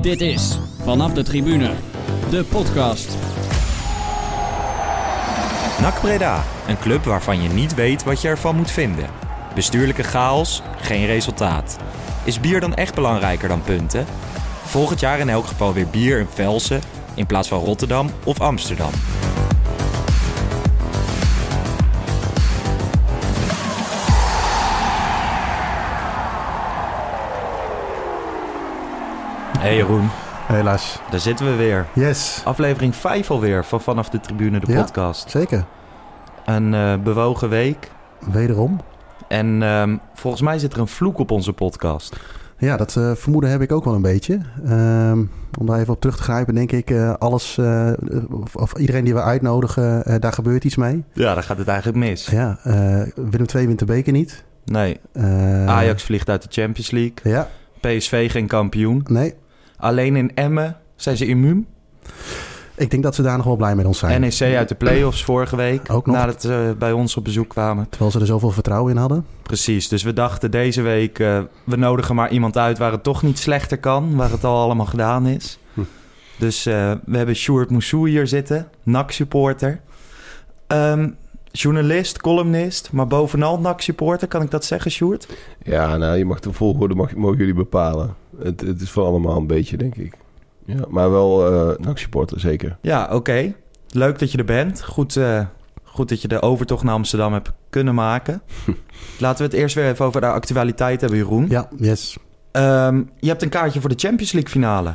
Dit is Vanaf de Tribune, de podcast. NAC Breda, een club waarvan je niet weet wat je ervan moet vinden. Bestuurlijke chaos, geen resultaat. Is bier dan echt belangrijker dan punten? Volgend jaar in elk geval weer bier in Velsen in plaats van Rotterdam of Amsterdam. Hey Jeroen, Helaas. daar zitten we weer. Yes, Aflevering 5 alweer van Vanaf de Tribune, de Ja. podcast. zeker. Een eh, bewogen week. Wederom. En ehm, volgens mij zit er een vloek op onze podcast. Ja, dat eh, vermoeden heb ik ook wel een beetje. Ehm, om daar even op terug te grijpen, denk ik, eh, alles, of, of iedereen die we uitnodigen, daar gebeurt iets mee. Ja, dan gaat het eigenlijk mis. Ja, Willem II wint de beker niet. Nee, Ajax vliegt uit de Champions League. Ja, PSV geen kampioen. nee. Alleen in Emmen zijn ze immuun. Ik denk dat ze daar nog wel blij met ons zijn. NEC uit de play-offs vorige week. Ook nog. Nadat ze bij ons op bezoek kwamen. Terwijl ze er zoveel vertrouwen in hadden. Precies, dus we dachten deze week... eh, we nodigen maar iemand uit waar het toch niet slechter kan. Waar het al allemaal gedaan is. Hm. Dus eh, we hebben Sjoerd Moussou hier zitten. NAC-supporter. Ehm, journalist, columnist. Maar bovenal NAC-supporter. Kan ik dat zeggen, Sjoerd? Ja, nou, je mag de volgorde mag, mogen jullie bepalen. Het, het is van allemaal een beetje, denk ik. Ja, maar wel eh NAC-supporter, zeker. Ja, oké. Leuk dat je er bent. Goed, eh, goed dat je de overtocht naar Amsterdam hebt kunnen maken. Laten we het eerst weer even over de actualiteit hebben, Jeroen. Ja, yes. Ehm, je hebt een kaartje voor de Champions League finale.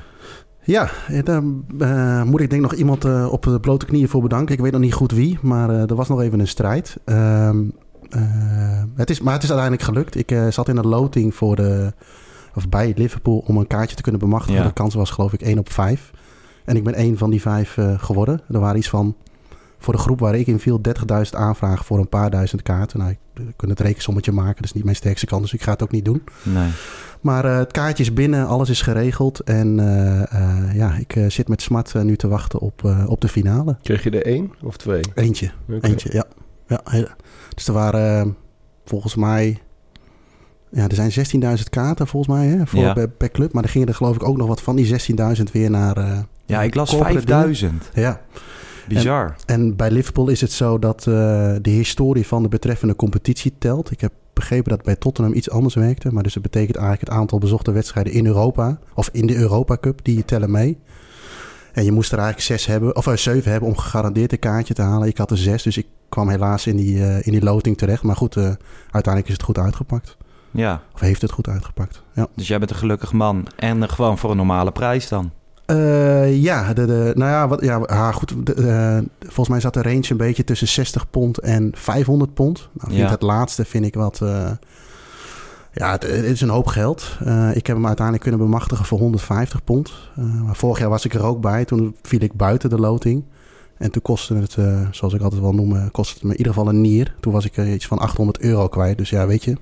Ja, eh, daar eh, moet ik denk nog iemand eh, op de blote knieën voor bedanken. Ik weet nog niet goed wie, maar er was nog even een strijd. Ehm, eh, het is, maar het is uiteindelijk gelukt. Ik zat in een loting voor de, of bij Liverpool om een kaartje te kunnen bemachtigen. Ja. De kans was geloof ik 1 op 5. En ik ben één van die vijf geworden. Er waren iets van, voor de groep waar ik in viel, 30.000 aanvragen voor een paar duizend kaarten. Nou, ik kunnen het rekensommetje maken. Dat is niet mijn sterkste kant, dus ik ga het ook niet doen. Nee. Maar eh, het kaartje is binnen, alles is geregeld. En eh, eh, ja, ik eh, zit met smart nu te wachten op, eh, op de finale. Kreeg je er één of twee? Eentje, eentje, ja. ja dus er waren volgens mij... Ja, er zijn 16.000 kaarten volgens mij hè, voor, Ja. per, per club. Maar er gingen er geloof ik ook nog wat van die 16.000 weer naar... eh, Ja, ik las corporate 5000. ja, Bizar. en bij Liverpool is het zo dat eh, de historie van de betreffende competitie telt. Ik heb begrepen dat bij Tottenham iets anders werkte. Maar dus dat betekent eigenlijk het aantal bezochte wedstrijden in Europa. Of in de Europa Cup, die tellen mee. En je moest er eigenlijk zes hebben, of eh, zeven hebben om gegarandeerd een kaartje te halen. Ik had er zes, dus ik kwam helaas in die, eh, in die loting terecht. Maar goed, uiteindelijk is het goed uitgepakt. Ja, Of heeft het goed uitgepakt, ja. dus jij bent een gelukkig man. En gewoon voor een normale prijs dan. Eh, ja, de, de, nou ja, wat, ja ah, goed. de- eh, volgens mij zat de range een beetje tussen 60 pond en 500 pond. Nou, vind Ja. Het laatste vind ik wat. eh, ja, het, het is een hoop geld. Ik heb hem uiteindelijk kunnen bemachtigen voor 150 pond. Maar vorig jaar was ik er ook bij. Toen viel ik buiten de loting. En toen kostte het, zoals ik altijd wel noem, kostte het me in ieder geval een nier. Toen was ik er iets van 800 euro kwijt. Dus ja, weet je.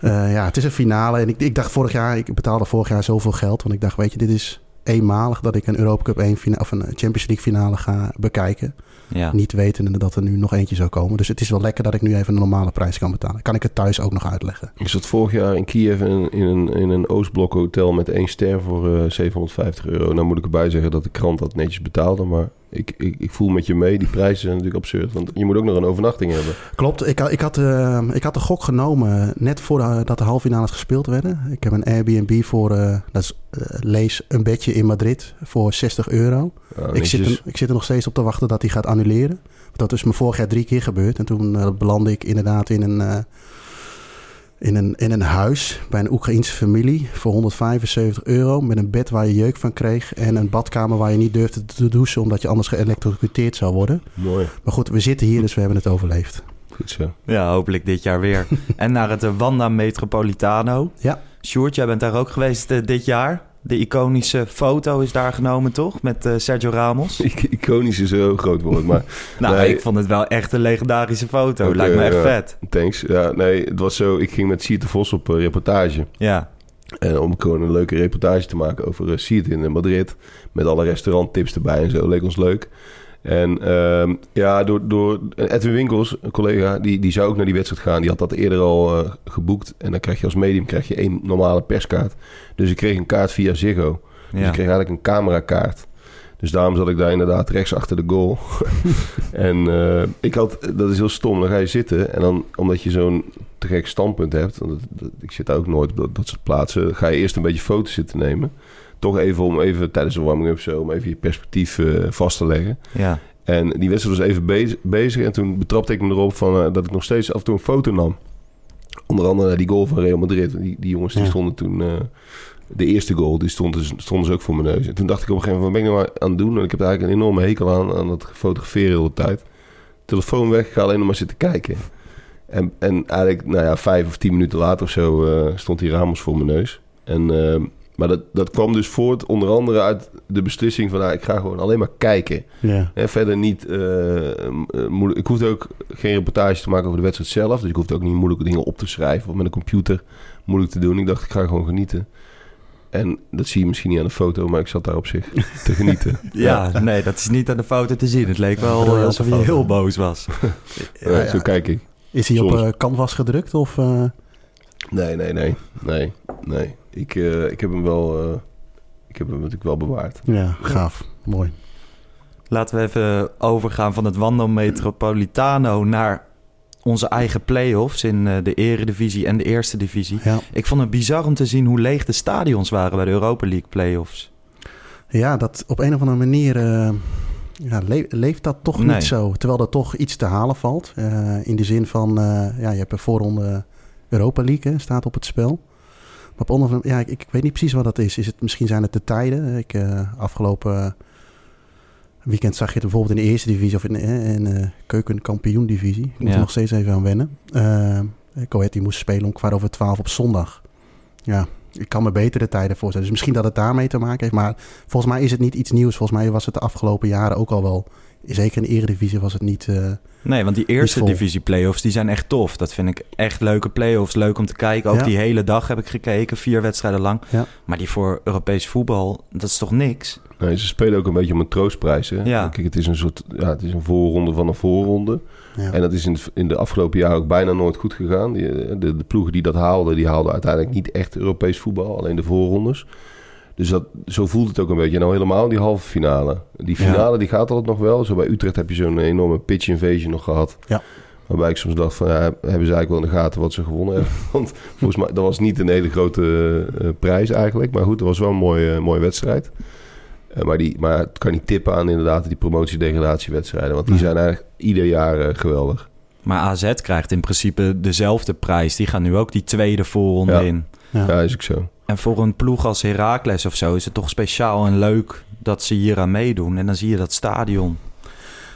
Ja, het is een finale. En ik, ik dacht vorig jaar, ik betaalde vorig jaar zoveel geld. Want ik dacht, weet je, dit is eenmalig dat ik een Europa Cup 1 fina- of een Champions League finale ga bekijken. Ja. Niet wetende dat er nu nog eentje zou komen. Dus het is wel lekker dat ik nu even een normale prijs kan betalen. Kan ik het thuis ook nog uitleggen? Ik zat vorig jaar in Kiev in, in een, in een Oostblok hotel met één ster voor eh, 750 euro. Nou moet ik erbij zeggen dat de krant dat netjes betaalde. Maar ik, ik, ik voel met je mee. Die prijzen zijn natuurlijk absurd. Want je moet ook nog een overnachting hebben. Klopt, ik, had- ik, had, eh, ik had de gok genomen net voordat de halve finales gespeeld werden. Ik heb een Airbnb voor, eh, dat is, eh, lees een bedje in Madrid voor 60 euro. Ja, Ik zit, er, ik zit er nog steeds op te wachten dat hij gaat annuleren. Dat is me vorig jaar drie keer gebeurd. En toen eh, belandde ik inderdaad in een, eh, in, een, in een huis bij een Oekraïense familie voor 175 euro. Met een bed waar je jeuk van kreeg. En een badkamer waar je niet durfde te douchen omdat je anders geëlectrocuteerd zou worden. Mooi. Maar goed, we zitten hier dus we hebben het overleefd. Goed zo. ja, hopelijk dit jaar weer. en naar het Wanda Metropolitano. Ja. Sjoerd, jij bent daar ook geweest eh, dit jaar. De iconische foto is daar genomen, toch? Met eh, Sergio Ramos. Iconisch is een heel groot woord, maar nou, Nee. ik vond het wel echt een legendarische foto. Lijkt me echt ja. vet. thanks. Ja, nee, het was zo. Ik ging met Siert de Vos op eh, reportage. Ja. En om gewoon een leuke reportage te maken over uh, Siert in eh, Madrid. Met alle restauranttips erbij en zo. Leek ons leuk. En ehm, ja, door, door Edwin Winkels, een collega, die, die zou ook naar die wedstrijd gaan. Die had dat eerder al eh, geboekt. En dan krijg je als medium krijg je één normale perskaart. Dus ik kreeg een kaart via Ziggo. Dus Ja. ik kreeg eigenlijk een camerakaart. Dus daarom zat ik daar inderdaad rechts achter de goal. en eh, ik had, dat is heel stom, dan ga je zitten. En dan, omdat je zo'n te gek standpunt hebt... want dat- dat- ik zit daar ook nooit op dat, dat soort plaatsen... ga je eerst een beetje foto's zitten nemen. Toch even om even tijdens de warming-up zo... om even je perspectief eh, vast te leggen. Ja. En die wedstrijd was even bezig, bezig en toen betrapte ik me erop van, eh, dat ik nog steeds af en toe een foto nam. Onder andere die goal van Real Madrid. Die, die jongens die Ja. stonden toen... eh, de eerste goal, die stond dus, stonden ze ook voor mijn neus. En toen dacht ik op een gegeven moment, wat ben ik nou aan het doen? En ik heb eigenlijk een enorme hekel aan, aan dat fotograferen de hele tijd. Telefoon weg, ik ga alleen nog maar zitten kijken. En, en eigenlijk, nou ja, vijf of tien minuten later of zo stond die Ramos voor mijn neus. En, eh, maar dat, dat kwam dus voort onder andere uit de beslissing van... Nou, ik ga gewoon alleen maar kijken. Ja. Hè, verder niet eh, eh, moeilijk. Ik hoefde ook geen reportage te maken over de wedstrijd zelf. Dus ik hoefde ook niet moeilijke dingen op te schrijven of met een computer moeilijk te doen. Ik dacht, ik ga gewoon genieten. En dat zie je misschien niet aan de foto, maar ik zat daar op zich te genieten. Ja, nee, dat is niet aan de foto te zien. Het leek wel eh, alsof hij foto. heel boos was. Ja, Zo kijk ik. Is hij op eh, canvas gedrukt? Of, eh, Nee, nee, nee. Nee, nee. Ik, eh, ik heb hem wel... eh, ik heb hem natuurlijk wel bewaard. ja, gaaf. Mooi. Laten we even overgaan van het Wando Metropolitano naar onze eigen play-offs in eh, de eredivisie en de eerste divisie. Ja. Ik vond het bizar om te zien hoe leeg de stadions waren bij de Europa League play-offs. Ja, dat op een of andere manier eh, ja, le- leeft dat toch Nee. niet zo. Terwijl er toch iets te halen valt. Eh, in de zin van, eh, ja, je hebt een voorronde Europa League, hè, staat op het spel. Maar op andere ja, ik, ik weet niet precies wat dat is. is het, misschien zijn het de tijden. Ik, eh, afgelopen weekend zag je het bijvoorbeeld in de eerste divisie of in, eh, in de keukenkampioen divisie. Ik moet Ja. er nog steeds even aan wennen. Uh, Coët die moest spelen om kwart over twaalf op zondag. Ja, ik kan me betere tijden voorstellen. Dus misschien dat het daarmee te maken heeft. Maar volgens mij is het niet iets nieuws. Volgens mij was het de afgelopen jaren ook al wel. Zeker in de eredivisie was het niet... eh, Nee, want die eerste divisie play-offs die zijn echt tof. Dat vind ik echt leuke play-offs. Leuk om te kijken. Ook Ja. die hele dag heb ik gekeken. Vier wedstrijden lang. Ja. Maar die voor Europees voetbal, dat is toch niks? Nee, ze spelen ook een beetje om een troostprijs. Hè? Ja. Kijk, het is een soort... Ja, het is een voorronde van een voorronde. ja. En dat is in, in de afgelopen jaren ook bijna nooit goed gegaan. Die, eh, de, de ploegen die dat haalden, die haalden uiteindelijk niet echt Europees voetbal. Alleen de voorrondes. Dus dat, zo voelt het ook een beetje. Nou helemaal die halve finale. Die finale die gaat altijd nog wel. Zo bij Utrecht heb je zo'n enorme pitch invasion nog gehad. Ja. Waarbij ik soms dacht van, ja, hebben ze eigenlijk wel in de gaten wat ze gewonnen hebben. Want volgens mij, dat was niet een hele grote eh, prijs eigenlijk. Maar goed, het was wel een mooie, mooie wedstrijd. Eh, maar, die, maar het kan niet tippen aan inderdaad die promotie-degradatiewedstrijden. Want die zijn eigenlijk ieder jaar eh, geweldig. Maar AZ krijgt in principe dezelfde prijs. Die gaan nu ook die tweede voorronde Ja. in. ja. Ja, is ook zo. En voor een ploeg als Heracles of zo is het toch speciaal en leuk dat ze hier aan meedoen. En dan zie je dat stadion.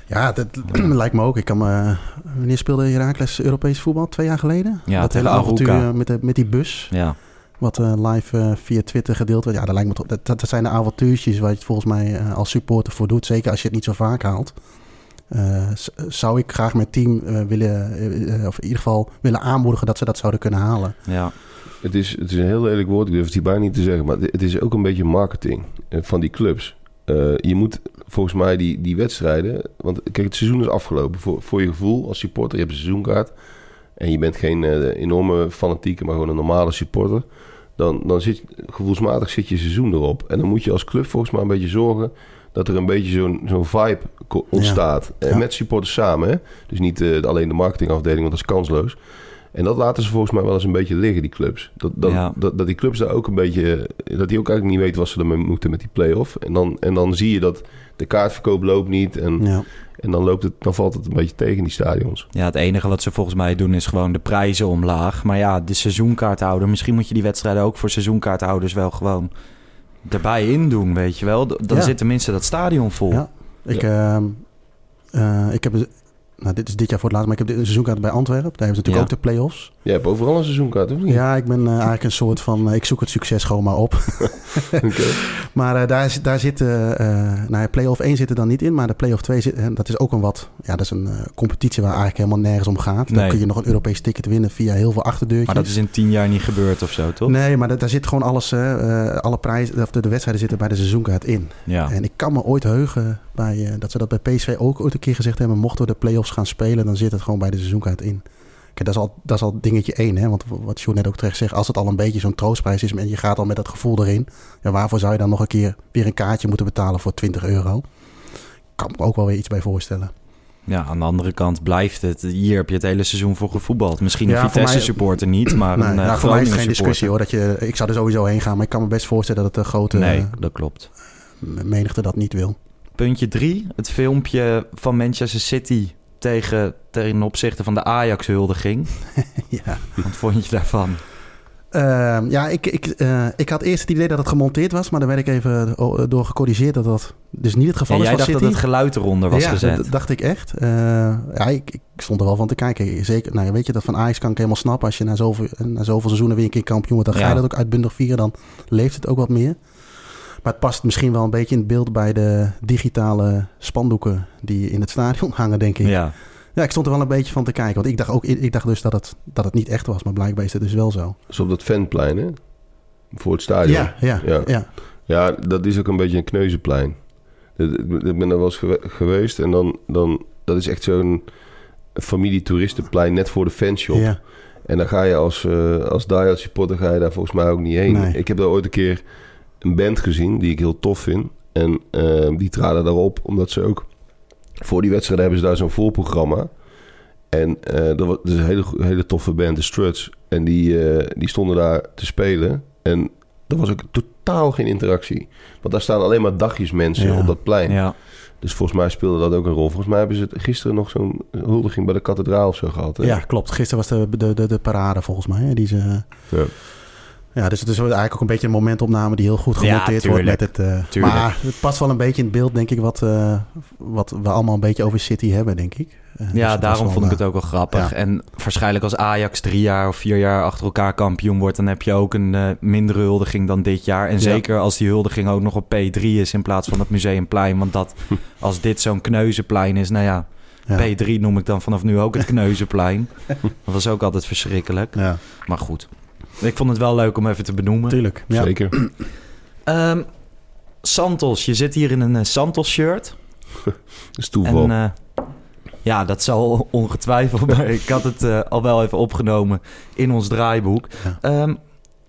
Ja, dat lijkt me ook. Ik kan me, wanneer speelde Heracles Europees voetbal? Twee jaar geleden? Ja, dat hele avontuur met, de, met die bus. Ja, Wat eh, live eh, via Twitter gedeeld werd. Ja, dat, lijkt me toch, dat, dat zijn de avontuurtjes waar je het volgens mij eh, als supporter voor doet. Zeker als je het niet zo vaak haalt. Zou ik graag mijn team willen, of in ieder geval willen aanmoedigen dat ze dat zouden kunnen halen. ja. Het is, het is een heel lelijk woord, ik durf het hier bijna niet te zeggen. Maar het is ook een beetje marketing eh, van die clubs. Eh, je moet volgens mij die, die wedstrijden... Want kijk, het seizoen is afgelopen. Voor, voor je gevoel als supporter, je hebt een seizoenkaart... en je bent geen eh, enorme fanatieke, maar gewoon een normale supporter... dan, dan zit gevoelsmatig zit je seizoen erop. En dan moet je als club volgens mij een beetje zorgen... dat er een beetje zo'n zo'n vibe ontstaat. Ja. met supporters samen, hè? Dus niet alleen de marketingafdeling, want dat is kansloos... En dat laten ze volgens mij wel eens een beetje liggen, die clubs. Dat, dat, Ja. dat, dat die clubs daar ook een beetje... Dat die ook eigenlijk niet weten wat ze ermee moeten met die play-off. En dan, en dan zie je dat de kaartverkoop loopt niet. En, Ja. en dan, loopt het, dan valt het een beetje tegen die stadions. ja, het enige wat ze volgens mij doen is gewoon de prijzen omlaag. Maar ja, de seizoenkaarthouder. Misschien moet je die wedstrijden ook voor seizoenkaarthouders wel gewoon erbij in doen, weet je wel. Dan Ja. zit tenminste dat stadion vol. Ja. Ik, ehm, eh, ik heb, nou, dit is dit jaar voor het laatst, maar ik heb dit- een seizoenkaart bij Antwerpen. Daar hebben ze natuurlijk Ja. ook de play-offs. Jij hebt overal een seizoenkaart, of niet? Ja, ik ben eh, eigenlijk een soort van... eh, ik zoek het succes gewoon maar op. Oké. Maar eh, daar, zit- daar zitten... eh nou ja, play-off 1 zit er dan niet in. Maar de play-off 2 zit... eh, dat is ook een wat... Ja, dat is een eh, competitie waar eigenlijk helemaal nergens om gaat. Dan Nee. kun je nog een Europees ticket winnen via heel veel achterdeurtjes. Maar dat is in tien jaar niet gebeurd of zo, toch? Nee, maar dat- daar zit gewoon alles... eh, eh, alle prijzen... Of de, de wedstrijden zitten bij de seizoenkaart in. Ja. En ik kan me ooit heugen bij, eh, dat ze dat bij PSV ook ooit een keer gezegd hebben. Mochten we de play-offs gaan spelen, dan zit het gewoon bij de seizoenkaart in. Kijk, dat is al, dat is al dingetje één. Hè? Want wat Sjoerd net ook terecht zegt, als het al een beetje zo'n troostprijs is en je gaat al met dat gevoel erin, ja, waarvoor zou je dan nog een keer weer een kaartje moeten betalen voor 20 euro? Kan me ook wel weer iets bij voorstellen. Ja, aan de andere kant blijft het. Hier heb je het hele seizoen voor gevoetbald. Misschien een Ja, voor Vitesse mij- supporter niet, maar Nee, een uh, nou, voor mij is het geen discussie hoor. Dat je, ik zou er sowieso heen gaan, maar ik kan me best voorstellen dat de grote Nee, eh, dat klopt. menigte dat niet wil. Puntje drie, het filmpje van Manchester City tegen, ten opzichte van de Ajax-huldiging. ja. Wat vond je daarvan? Ehm, ja, ik, ik, eh, ik had eerst het idee dat het gemonteerd was, maar dan werd ik even oh, door gecorrigeerd dat dat dus niet het geval Ja, is jij dacht City. dat het geluid eronder was ja, gezet. dat dacht ik echt. Eh, ja, ik, ik stond er wel van te kijken. Zeker, nou, weet je, dat van Ajax kan ik helemaal snappen. Als je na zoveel, na zoveel seizoenen weer een keer kampioen wordt, dan ga je dat ook uitbundig vieren. Dan leeft het ook wat meer. Maar het past misschien wel een beetje in het beeld bij de digitale spandoeken die in het stadion hangen, denk ik. ja. Ja, ik stond er wel een beetje van te kijken. Want ik dacht, ook, ik dacht dus dat het, dat het niet echt was. Maar blijkbaar is het dus wel zo. Dus op dat Ventplein, hè? Voor het stadion. Ja, ja, Ja. ja. Ja, dat is ook een beetje een kneuzenplein. Ik ben er wel eens gewe- geweest en dan, dan... Dat is echt zo'n familietoeristenplein net voor de fanshop. ja. En dan ga je als, eh als diehard supporter ga je daar volgens mij ook niet heen. Nee. Ik heb daar ooit een keer een band gezien die ik heel tof vind. En eh, die traden daarop omdat ze ook... Voor die wedstrijd hebben ze daar zo'n voorprogramma. En eh dat was is een hele, hele toffe band, de Struts. En die, eh, die stonden daar te spelen. En er was ook totaal geen interactie. Want daar staan alleen maar dagjes mensen Ja. op dat plein. ja. Dus volgens mij speelde dat ook een rol. Volgens mij hebben ze gisteren nog zo'n huldiging bij de kathedraal of zo gehad. hè? Ja, klopt. Gisteren was de, de, de, de parade volgens mij. Hè, die ze, Ja. Ja, dus het is eigenlijk ook een beetje een momentopname die heel goed Ja, gemonteerd wordt. Met het, eh, maar het past wel een beetje in het beeld, denk ik, wat, eh, wat we allemaal een beetje over City hebben, denk ik. Eh, dus Ja, daarom vond ik het ook wel grappig. ja. En waarschijnlijk als Ajax drie jaar of vier jaar achter elkaar kampioen wordt... dan heb je ook een mindere huldiging dan dit jaar. En Ja. zeker als die huldiging ook nog op P3 is in plaats van het Museumplein. Want dat, als dit zo'n kneuzenplein is, nou ja, eh, ja. P3 noem ik dan vanaf nu ook het kneuzenplein. dat was ook altijd verschrikkelijk. Ja, Maar goed, ik vond het wel leuk om even te benoemen. natuurlijk. Ja. Zeker. Ehm, Santos, je zit hier in een eh, Santos-shirt. Dat is toeval. En eh, ja, dat zal ongetwijfeld. Maar ik had het eh, al wel even opgenomen in ons draaiboek. Ja. Ehm,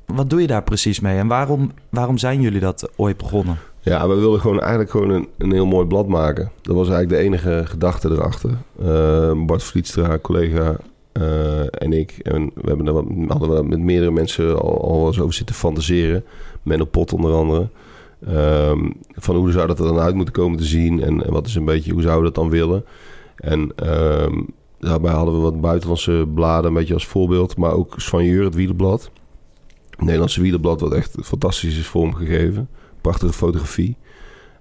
wat doe je daar precies mee? En waarom, waarom zijn jullie dat ooit begonnen? Ja, we wilden gewoon eigenlijk gewoon een, een heel mooi blad maken. Dat was eigenlijk de enige gedachte erachter. Eh, Bart Vlietstra, collega eh, en ik. En we hebben er hadden we met meerdere mensen al, eens over zitten fantaseren. Menno Pot onder andere. Ehm, van hoe zou dat er dan uit moeten komen te zien. En, wat is een beetje, hoe zouden we dat dan willen. En ehm, daarbij hadden we wat buitenlandse bladen, een beetje als voorbeeld. Maar ook Svanjeur, het wielerblad. Het Nederlandse wielerblad, wat echt fantastisch is vormgegeven. Prachtige fotografie.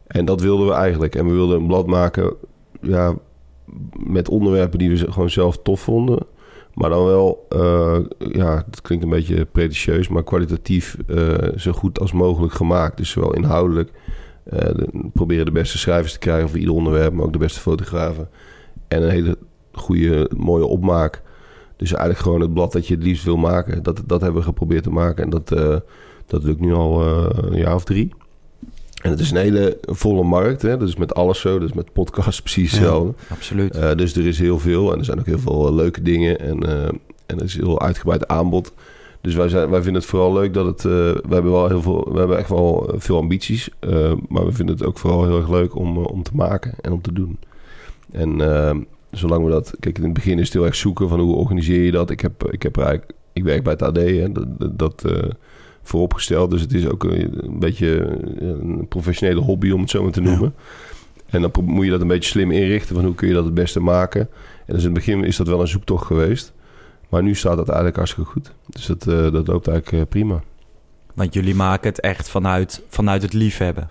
En dat wilden we eigenlijk. En we wilden een blad maken ja, met onderwerpen die we gewoon zelf tof vonden. Maar dan wel, eh, ja, dat klinkt een beetje pretentieus, maar kwalitatief eh, zo goed als mogelijk gemaakt. Dus zowel inhoudelijk eh, proberen de beste schrijvers te krijgen voor ieder onderwerp, maar ook de beste fotografen. En een hele goede, mooie opmaak. Dus eigenlijk gewoon het blad dat je het liefst wil maken. Dat, dat hebben we geprobeerd te maken. En dat, dat lukt nu al een jaar of drie. En het is een hele volle markt. Hè? Dat is met alles zo. Dat is met podcasts precies Ja. hetzelfde. Absoluut. Eh, dus er is heel veel. En er zijn ook heel veel eh, leuke dingen. En, eh, en er is heel uitgebreid aanbod. Dus wij, zijn, wij vinden het vooral leuk dat het... we hebben wel heel veel... We hebben echt wel veel ambities. maar we vinden het ook vooral heel erg leuk om, om te maken en om te doen. En zolang we dat... Kijk, in het begin is het heel erg zoeken van hoe organiseer je dat. Ik heb, ik heb er eigenlijk... Ik werk bij het AD. Hè, dat, dat, vooropgesteld. Dus het is ook een, een beetje een professionele hobby, om het zo maar te Ja. noemen. En dan moet je dat een beetje slim inrichten. Van hoe kun je dat het beste maken. En dus in het begin is dat wel een zoektocht geweest. Maar nu staat dat eigenlijk hartstikke goed. Dus dat, eh, dat loopt eigenlijk eh, prima. Want jullie maken het echt vanuit, vanuit het liefhebben.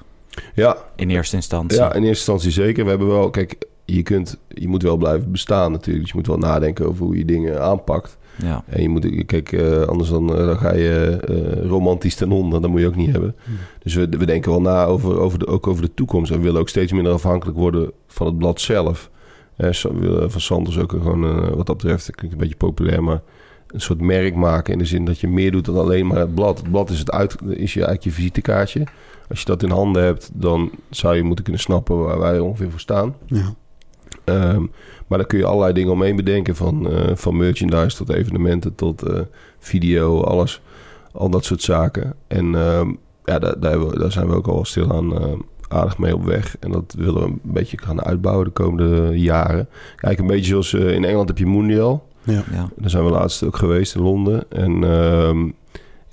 Ja, In eerste instantie. ja, in eerste instantie zeker. We hebben wel, kijk, je, kunt, je moet wel blijven bestaan natuurlijk. Dus je moet wel nadenken over hoe je dingen aanpakt. Ja. En je moet, kijk, eh, anders dan, eh, dan ga je eh, romantisch ten onder. Dat moet je ook niet hebben. Dus we, we denken wel na over, over de, ook over de toekomst. En we willen ook steeds minder afhankelijk worden van het blad zelf. Eh, we willen van Sanders ook gewoon, eh, wat dat betreft, dat klinkt een beetje populair, maar een soort merk maken. In de zin dat je meer doet dan alleen maar het blad. Het blad is, het uit, is je, eigenlijk je visitekaartje. Als je dat in handen hebt, dan zou je moeten kunnen snappen waar wij ongeveer voor staan. Ja. Ehm, maar daar kun je allerlei dingen omheen bedenken. Van, eh, van merchandise tot evenementen tot eh, video, alles. Al dat soort zaken. En ehm, ja, daar, daar, zijn we ook al stilaan eh, aardig mee op weg. En dat willen we een beetje gaan uitbouwen de komende jaren. Kijk, een beetje zoals in Engeland heb je Mondial. Ja. Daar zijn we laatst ook geweest in Londen. En ehm,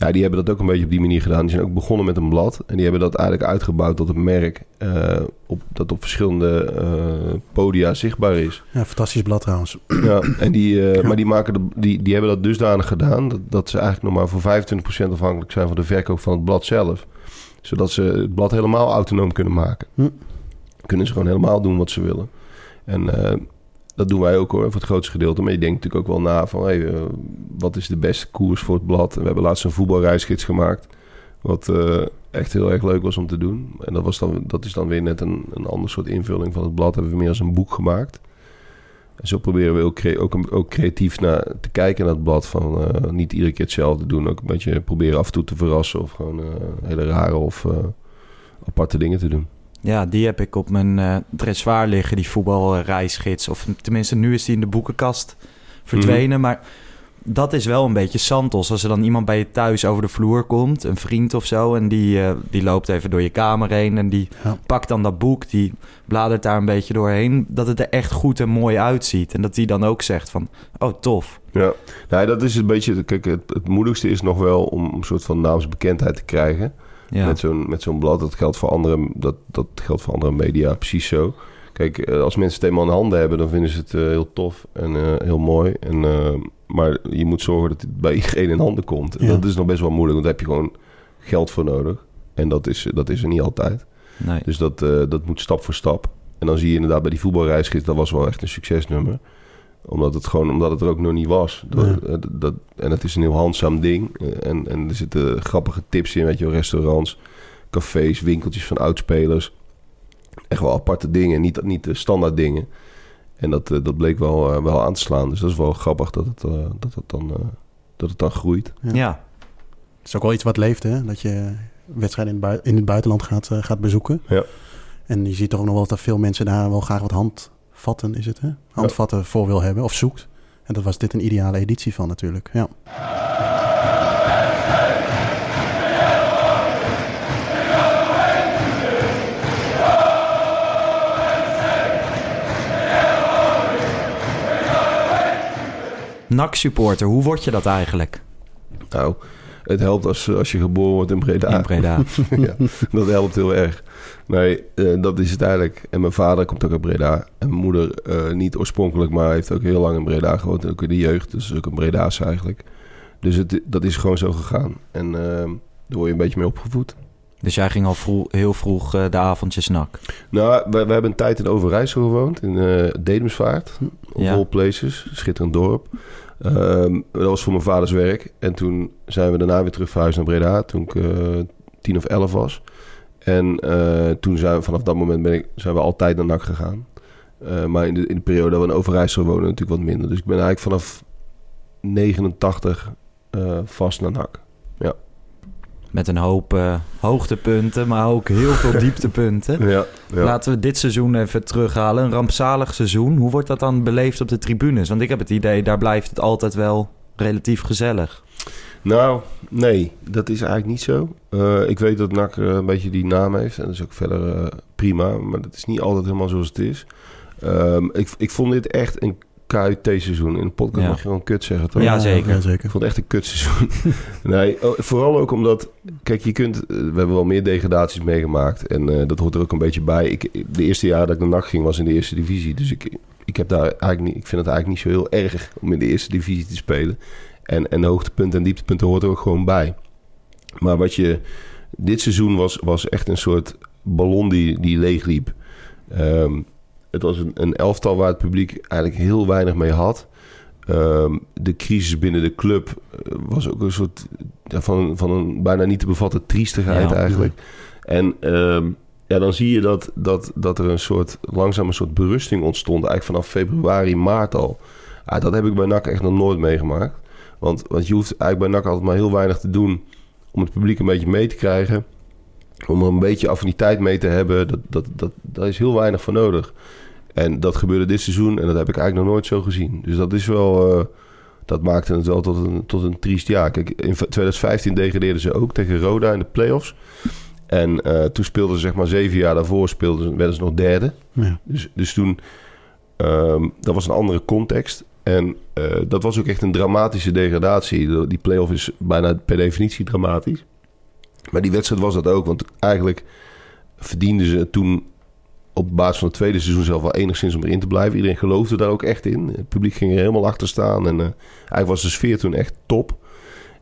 ja, die hebben dat ook een beetje op die manier gedaan. Die zijn ook begonnen met een blad. En die hebben dat eigenlijk uitgebouwd tot een merk... eh, op, dat op verschillende eh, podia zichtbaar is. Ja, fantastisch blad trouwens. Ja, en die, eh, Ja. maar die, maken de, die, die hebben dat dusdanig gedaan... Dat, dat ze eigenlijk nog maar voor 25% afhankelijk zijn... van de verkoop van het blad zelf. Zodat ze het blad helemaal autonoom kunnen maken. Hm. Kunnen ze gewoon helemaal doen wat ze willen. En dat doen wij ook hoor, voor het grootste gedeelte. Maar je denkt natuurlijk ook wel na van... Hey, eh, wat is de beste koers voor het blad? En we hebben laatst een voetbalreisgids gemaakt... wat eh, echt heel erg leuk was om te doen. En dat, was dan, dat is dan weer net een, een ander soort invulling van het blad. Hebben we meer als een boek gemaakt. En zo proberen we ook, ook, ook creatief naar, te kijken naar het blad. Van eh, niet iedere keer hetzelfde doen. Ook een beetje proberen af en toe te verrassen. Of gewoon hele rare of aparte dingen te doen. Ja, die heb ik op mijn eh dressoir liggen, die voetbalreisgids. Of tenminste, nu is die in de boekenkast verdwenen. Maar dat is wel een beetje Santos. Als er dan iemand bij je thuis over de vloer komt, een vriend of zo... en die, eh, die loopt even door je kamer heen en die Ja. pakt dan dat boek... die bladert daar een beetje doorheen, dat het er echt goed en mooi uitziet. En dat die dan ook zegt van, oh tof. Ja, nou, dat is een beetje. Kijk, het, het moeilijkste is nog wel om een soort van naamsbekendheid te krijgen. Ja, Met zo'n met zo'n blad. Dat geldt voor andere, dat, dat geldt voor andere media precies zo. Kijk, eh, als mensen het eenmaal in handen hebben, dan vinden ze het eh, heel tof en eh, heel mooi. En, maar je moet zorgen dat het bij iedereen in handen komt. En Ja. dat is nog best wel moeilijk, want daar heb je gewoon geld voor nodig. En dat is, dat is er niet altijd. nee. Dus dat, dat moet stap voor stap. En dan zie je inderdaad bij die voetbalreisgids, dat was wel echt een succesnummer. Omdat het gewoon, omdat het er ook nog niet was. Dat, Ja. eh, dat, en het is een heel handzaam ding. Eh, En, en er zitten grappige tips in, weet je restaurants, cafés, winkeltjes van oudspelers. Echt wel aparte dingen, niet, niet de standaard dingen. En dat, eh, dat bleek wel, wel aan te slaan. Dus dat is wel grappig dat het, dat het, dan, eh, dat het dan groeit. Ja. ja. Het is ook wel iets wat leeft, hè? Dat je wedstrijden in het, bui- in het buitenland gaat, gaat bezoeken. Ja. En je ziet toch ook nog wel dat veel mensen daar wel graag wat handvatten, is het hè? Handvatten voor wil hebben of zoekt. En dat was dit een ideale editie van natuurlijk. Ja. NAC-supporter, hoe word je dat eigenlijk Nou, het helpt als, als je geboren wordt in Breda. in Breda? ja, dat helpt heel erg. Nee, eh, dat is het eigenlijk. En mijn vader komt ook uit Breda. En mijn moeder eh, niet oorspronkelijk, maar heeft ook heel lang in Breda gewoond. En ook in de jeugd. Dus ook een Breda's eigenlijk. Dus het, dat is gewoon zo gegaan. En eh, daar word je een beetje mee opgevoed. Dus jij ging al vroeg, heel vroeg eh, de avondjes NAC. Nou, we, we hebben een tijd in Overijssel gewoond. In eh Dedemsvaart. Of Ja. all places. Schitterend dorp. Ehm, dat was voor mijn vaders werk. En toen zijn we daarna weer terug verhuisd naar Breda. Toen ik eh, tien of elf was. En eh, toen zijn we vanaf dat moment ben ik, zijn we altijd naar NAC gegaan. Eh, maar in de, in de periode dat we in Overijssel wonen natuurlijk wat minder. Dus ik ben eigenlijk vanaf 89 eh, vast naar NAC. Met een hoop eh, hoogtepunten, maar ook heel veel dieptepunten. Ja, ja. Laten we dit seizoen even terughalen. Een rampzalig seizoen. Hoe wordt dat dan beleefd op de tribunes? Want ik heb het idee, daar blijft het altijd wel relatief gezellig. Nou, nee, dat is eigenlijk niet zo. Eh, ik weet dat NAC eh, een beetje die naam heeft. En dat is ook verder prima. Maar dat is niet altijd helemaal zoals het is. Ehm, ik, ik vond dit echt een KUT-seizoen. In de podcast Ja. mag je gewoon kut zeggen, toch? Ja, zeker. Ja, Ik zeker. vond het echt een kutseizoen. nee, oh, vooral ook omdat... Kijk, je kunt... eh, We hebben wel meer degradaties meegemaakt. En eh, dat hoort er ook een beetje bij. Ik, de eerste jaar dat ik naar NAC ging was in de eerste divisie. Dus ik, ik, heb daar eigenlijk niet, ik vind het eigenlijk niet zo heel erg om in de eerste divisie te spelen. En, en hoogtepunten en dieptepunten hoort er ook gewoon bij. Maar wat je... Dit seizoen was, was echt een soort ballon die, die leegliep. Ehm, het was een, een elftal waar het publiek eigenlijk heel weinig mee had. Ehm, de crisis binnen de club eh, was ook een soort ja, van, van een bijna niet te bevatten triestigheid Ja. eigenlijk. En ehm, ja, dan zie je dat, dat, dat er een soort langzaam een soort berusting ontstond, eigenlijk vanaf februari, maart al. Ja, dat heb ik bij NAC echt nog nooit meegemaakt. Want, want je hoeft eigenlijk bij NAC altijd maar heel weinig te doen om het publiek een beetje mee te krijgen. Om er een beetje affiniteit mee te hebben. Dat, dat, dat, daar is heel weinig voor nodig. En dat gebeurde dit seizoen en dat heb ik eigenlijk nog nooit zo gezien. Dus dat is wel... eh, dat maakte het wel tot een, tot een triest jaar. Kijk, in 2015 degradeerden ze ook tegen Roda in de play-offs. En eh, toen speelden ze zeg maar zeven jaar daarvoor speelden ze, werden ze nog derde. Ja. Dus, dus toen, ehm, dat was een andere context. En eh, dat was ook echt een dramatische degradatie. De- Die play-off is bijna per definitie dramatisch. Maar die wedstrijd was dat ook. Want eigenlijk verdienden ze toen op basis van het tweede seizoen zelf wel enigszins om erin te blijven. Iedereen geloofde daar ook echt in. Het publiek ging er helemaal achter staan. En eh, eigenlijk was de sfeer toen echt top.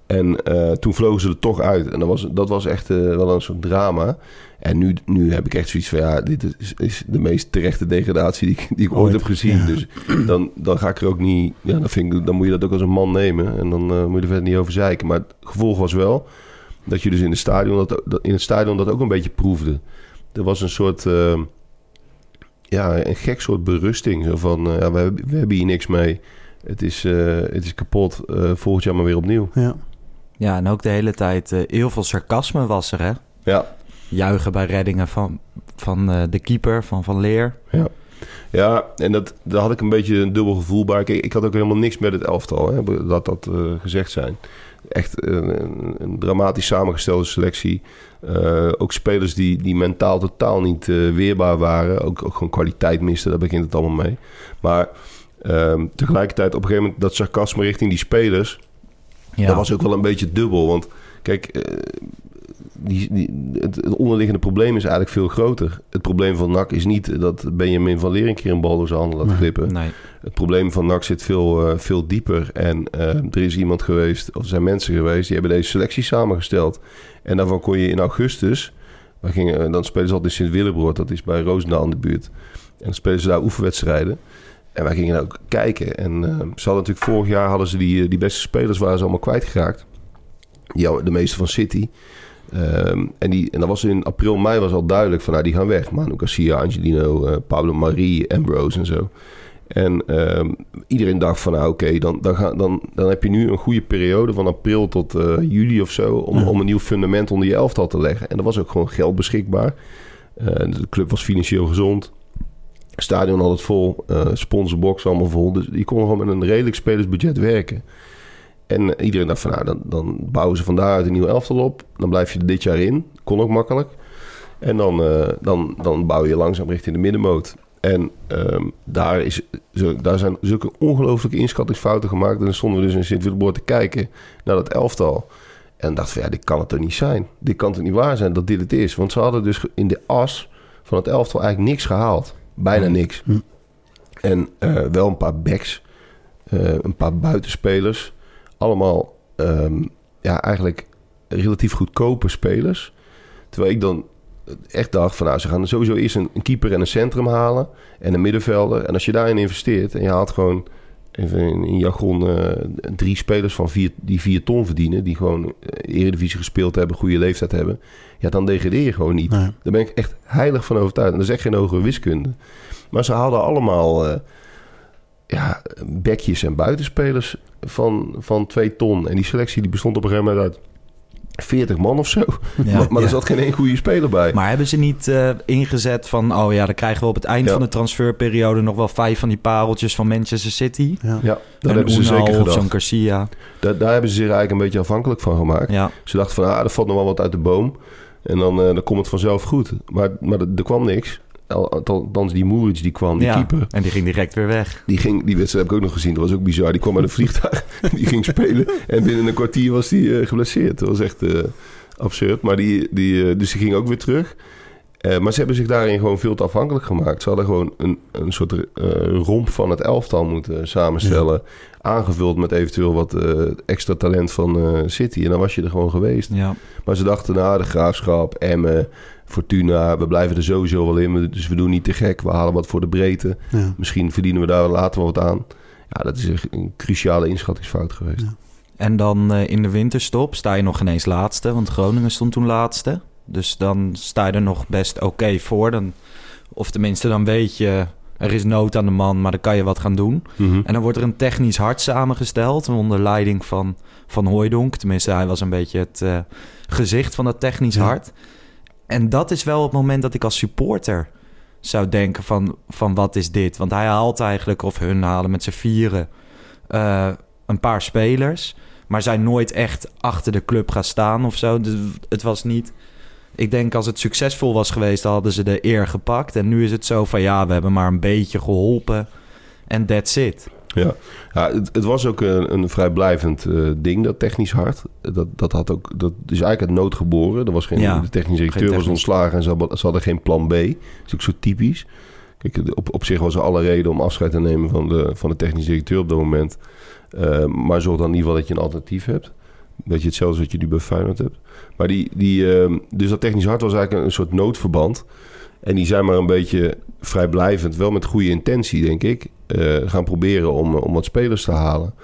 En eh, toen vlogen ze er toch uit. En dat was, dat was echt eh, wel een soort drama. En nu, nu heb ik echt zoiets van... ja, dit is, is de meest terechte degradatie die, ik- die ik ooit, Ooit, heb gezien. ja. Dus dan, dan ga ik er ook niet... Ja, dan, vind ik, dan moet je dat ook als een man nemen. En dan moet je er verder niet over zeiken. Maar het gevolg was wel... dat je dus in, de stadion dat, dat- in het stadion dat ook een beetje proefde. Er was een soort... ja, een gek soort berusting. Zo van, eh, ja, we, hebben, we hebben hier niks mee. Het is, eh, het is kapot. Eh, volgend jaar maar weer opnieuw. Ja. Ja, en ook de hele tijd eh, heel veel sarcasme was er, hè? Ja, Juichen bij reddingen van, van eh, de keeper, van Van Leer. Ja, en dat, daar had ik een beetje een dubbel gevoel bij. Kijk, ik had ook helemaal niks met het elftal, hè, dat dat eh, gezegd zijn. Echt een, een, een dramatisch samengestelde selectie. Eh, ook spelers die, die mentaal totaal niet eh, weerbaar waren. Ook, ook gewoon kwaliteit misten, daar begint het allemaal mee. Maar ehm, tegelijkertijd op een gegeven moment dat sarcasme richting die spelers... Ja. Dat was ook wel een beetje dubbel. Want kijk, eh, die, die, het, het onderliggende probleem is eigenlijk veel groter. Het probleem van NAC is niet dat Benjamin van Leer een keer een bal door zijn handen laat glippen. Nee. Het probleem van NAC zit veel, eh, veel dieper. En eh, er is iemand geweest, of er zijn mensen geweest, die hebben deze selectie samengesteld. En daarvan kon je in augustus, wij gingen, eh, dan spelen ze altijd in Sint-Willebroord, dat is bij Roosendaal in de buurt. En dan spelen ze daar oefenwedstrijden. En wij gingen ook kijken. En eh, ze hadden natuurlijk vorig jaar hadden ze die, die beste spelers waren ze allemaal kwijtgeraakt. Ja, de meeste van City. Ehm, en, die, en dat was in april, mei was al duidelijk van nou, die gaan weg. Manu Garcia, Angelino, eh, Pablo Marie, Ambrose en zo. En ehm, iedereen dacht van nou oké, dan, dan, ga- dan, dan heb je nu een goede periode van april tot eh, juli of zo... Om, Ja. om een nieuw fundament onder je elftal te leggen. En er was ook gewoon geld beschikbaar. Eh, de club was financieel gezond. Stadion had het vol. sponsorbox allemaal vol. Dus je kon gewoon met een redelijk spelersbudget werken. En iedereen dacht van nou, dan, dan bouwen ze van daaruit een nieuw elftal op. Dan blijf je er dit jaar in. Kon ook makkelijk. En dan, eh, dan, dan bouw je langzaam richting de middenmoot. En ehm, daar, is, daar zijn zulke ongelooflijke inschattingsfouten gemaakt. En dan stonden we dus in Sint-Willeboord te kijken naar dat elftal. En dachten van ja, dit kan het toch niet zijn. Dit kan toch niet waar zijn dat dit het is. Want ze hadden dus in de as van het elftal eigenlijk niks gehaald. Bijna Hm. niks. Hm. En eh, wel een paar backs. eh, een paar buitenspelers. Allemaal ehm, ja, eigenlijk relatief goedkope spelers. Terwijl ik dan echt dacht van nou, ze gaan sowieso eerst een, een keeper en een centrum halen. En een middenvelder. En als je daarin investeert en je haalt gewoon even in, in jargon eh, drie spelers van vier, die vier ton verdienen. Die gewoon eh, eredivisie gespeeld hebben, goede leeftijd hebben. Ja, dan degradeer je gewoon niet. Nee. Daar ben ik echt heilig van overtuigd. En dat is echt geen hogere wiskunde. Maar ze hadden allemaal eh, ja, bekjes en buitenspelers van, van twee ton. En die selectie die bestond op een gegeven moment uit 40 man of zo. Ja. maar maar Ja. er zat geen één goede speler bij. Maar hebben ze niet eh, ingezet van... oh ja, dan krijgen we op het eind Ja. van de transferperiode... nog wel vijf van die pareltjes van Manchester City? Ja. ja, dat En hebben ze Unal zeker of gedacht. zo'n Garcia. Daar, daar hebben ze zich eigenlijk een beetje afhankelijk van gemaakt. Ja, Ze dachten van, ah, er valt nog wel wat uit de boom. En dan, eh, dan komt het vanzelf goed. Maar, maar er, er kwam niks. Al- Althans, die Moeric die kwam, die ja. keeper. en die ging direct weer weg. Die, ging, die wedstrijd heb ik ook nog gezien. Dat was ook bizar. Die kwam uit een vliegtuig. die ging spelen. En binnen een kwartier was die eh, geblesseerd. Dat was echt eh, absurd. Maar die, die, eh, dus die ging ook weer terug. Maar ze hebben zich daarin gewoon veel te afhankelijk gemaakt. Ze hadden gewoon een, een soort romp van het elftal moeten samenstellen. Aangevuld met eventueel wat extra talent van City. En dan was je er gewoon geweest. Ja, Maar ze dachten, nou, de Graafschap, Emmen, Fortuna... we blijven er sowieso wel in. Dus we doen niet te gek. We halen wat voor de breedte. Ja. Misschien verdienen we daar later wel wat aan. Ja, dat is echt een cruciale inschattingsfout geweest. Ja. En dan eh, in de winterstop sta je nog ineens laatste, want Groningen stond toen laatste. Dus dan sta je er nog best oké voor. Dan, of tenminste, dan weet je, er is nood aan de man, maar dan kan je wat gaan doen. Mhm. En dan wordt er een technisch hart samengesteld onder leiding van Van Hooijdonk. Tenminste, hij was een beetje het eh, gezicht van dat technisch Ja. hart. En dat is wel het moment dat ik als supporter zou denken van, van wat is dit? Want hij haalt eigenlijk, of hun halen met z'n vieren... eh, een paar spelers... maar zijn nooit echt achter de club gaan staan of zo. Dus het was niet... Ik denk als het succesvol was geweest, dan hadden ze de eer gepakt. En nu is het zo van ja, we hebben maar een beetje geholpen. En that's it. Ja, ja het, het was ook een, een vrijblijvend eh, ding, dat technisch hard. Dat, dat, had ook, dat is eigenlijk uit nood geboren. Er was geen, Ja, de technische directeur was ontslagen en ze hadden, ze hadden geen plan B. Dat is ook zo typisch. Kijk, op, op zich was er alle reden om afscheid te nemen van de, van de technische directeur op dat moment. Eh, maar zorg dan in ieder geval dat je een alternatief hebt. Dat je hetzelfde als wat je nu bij Feyenoord hebt. Maar die, die, eh, dus dat technisch hard was eigenlijk een, een soort noodverband. En die zijn maar een beetje vrijblijvend, wel met goede intentie, denk ik, eh, gaan proberen om, om wat spelers te halen.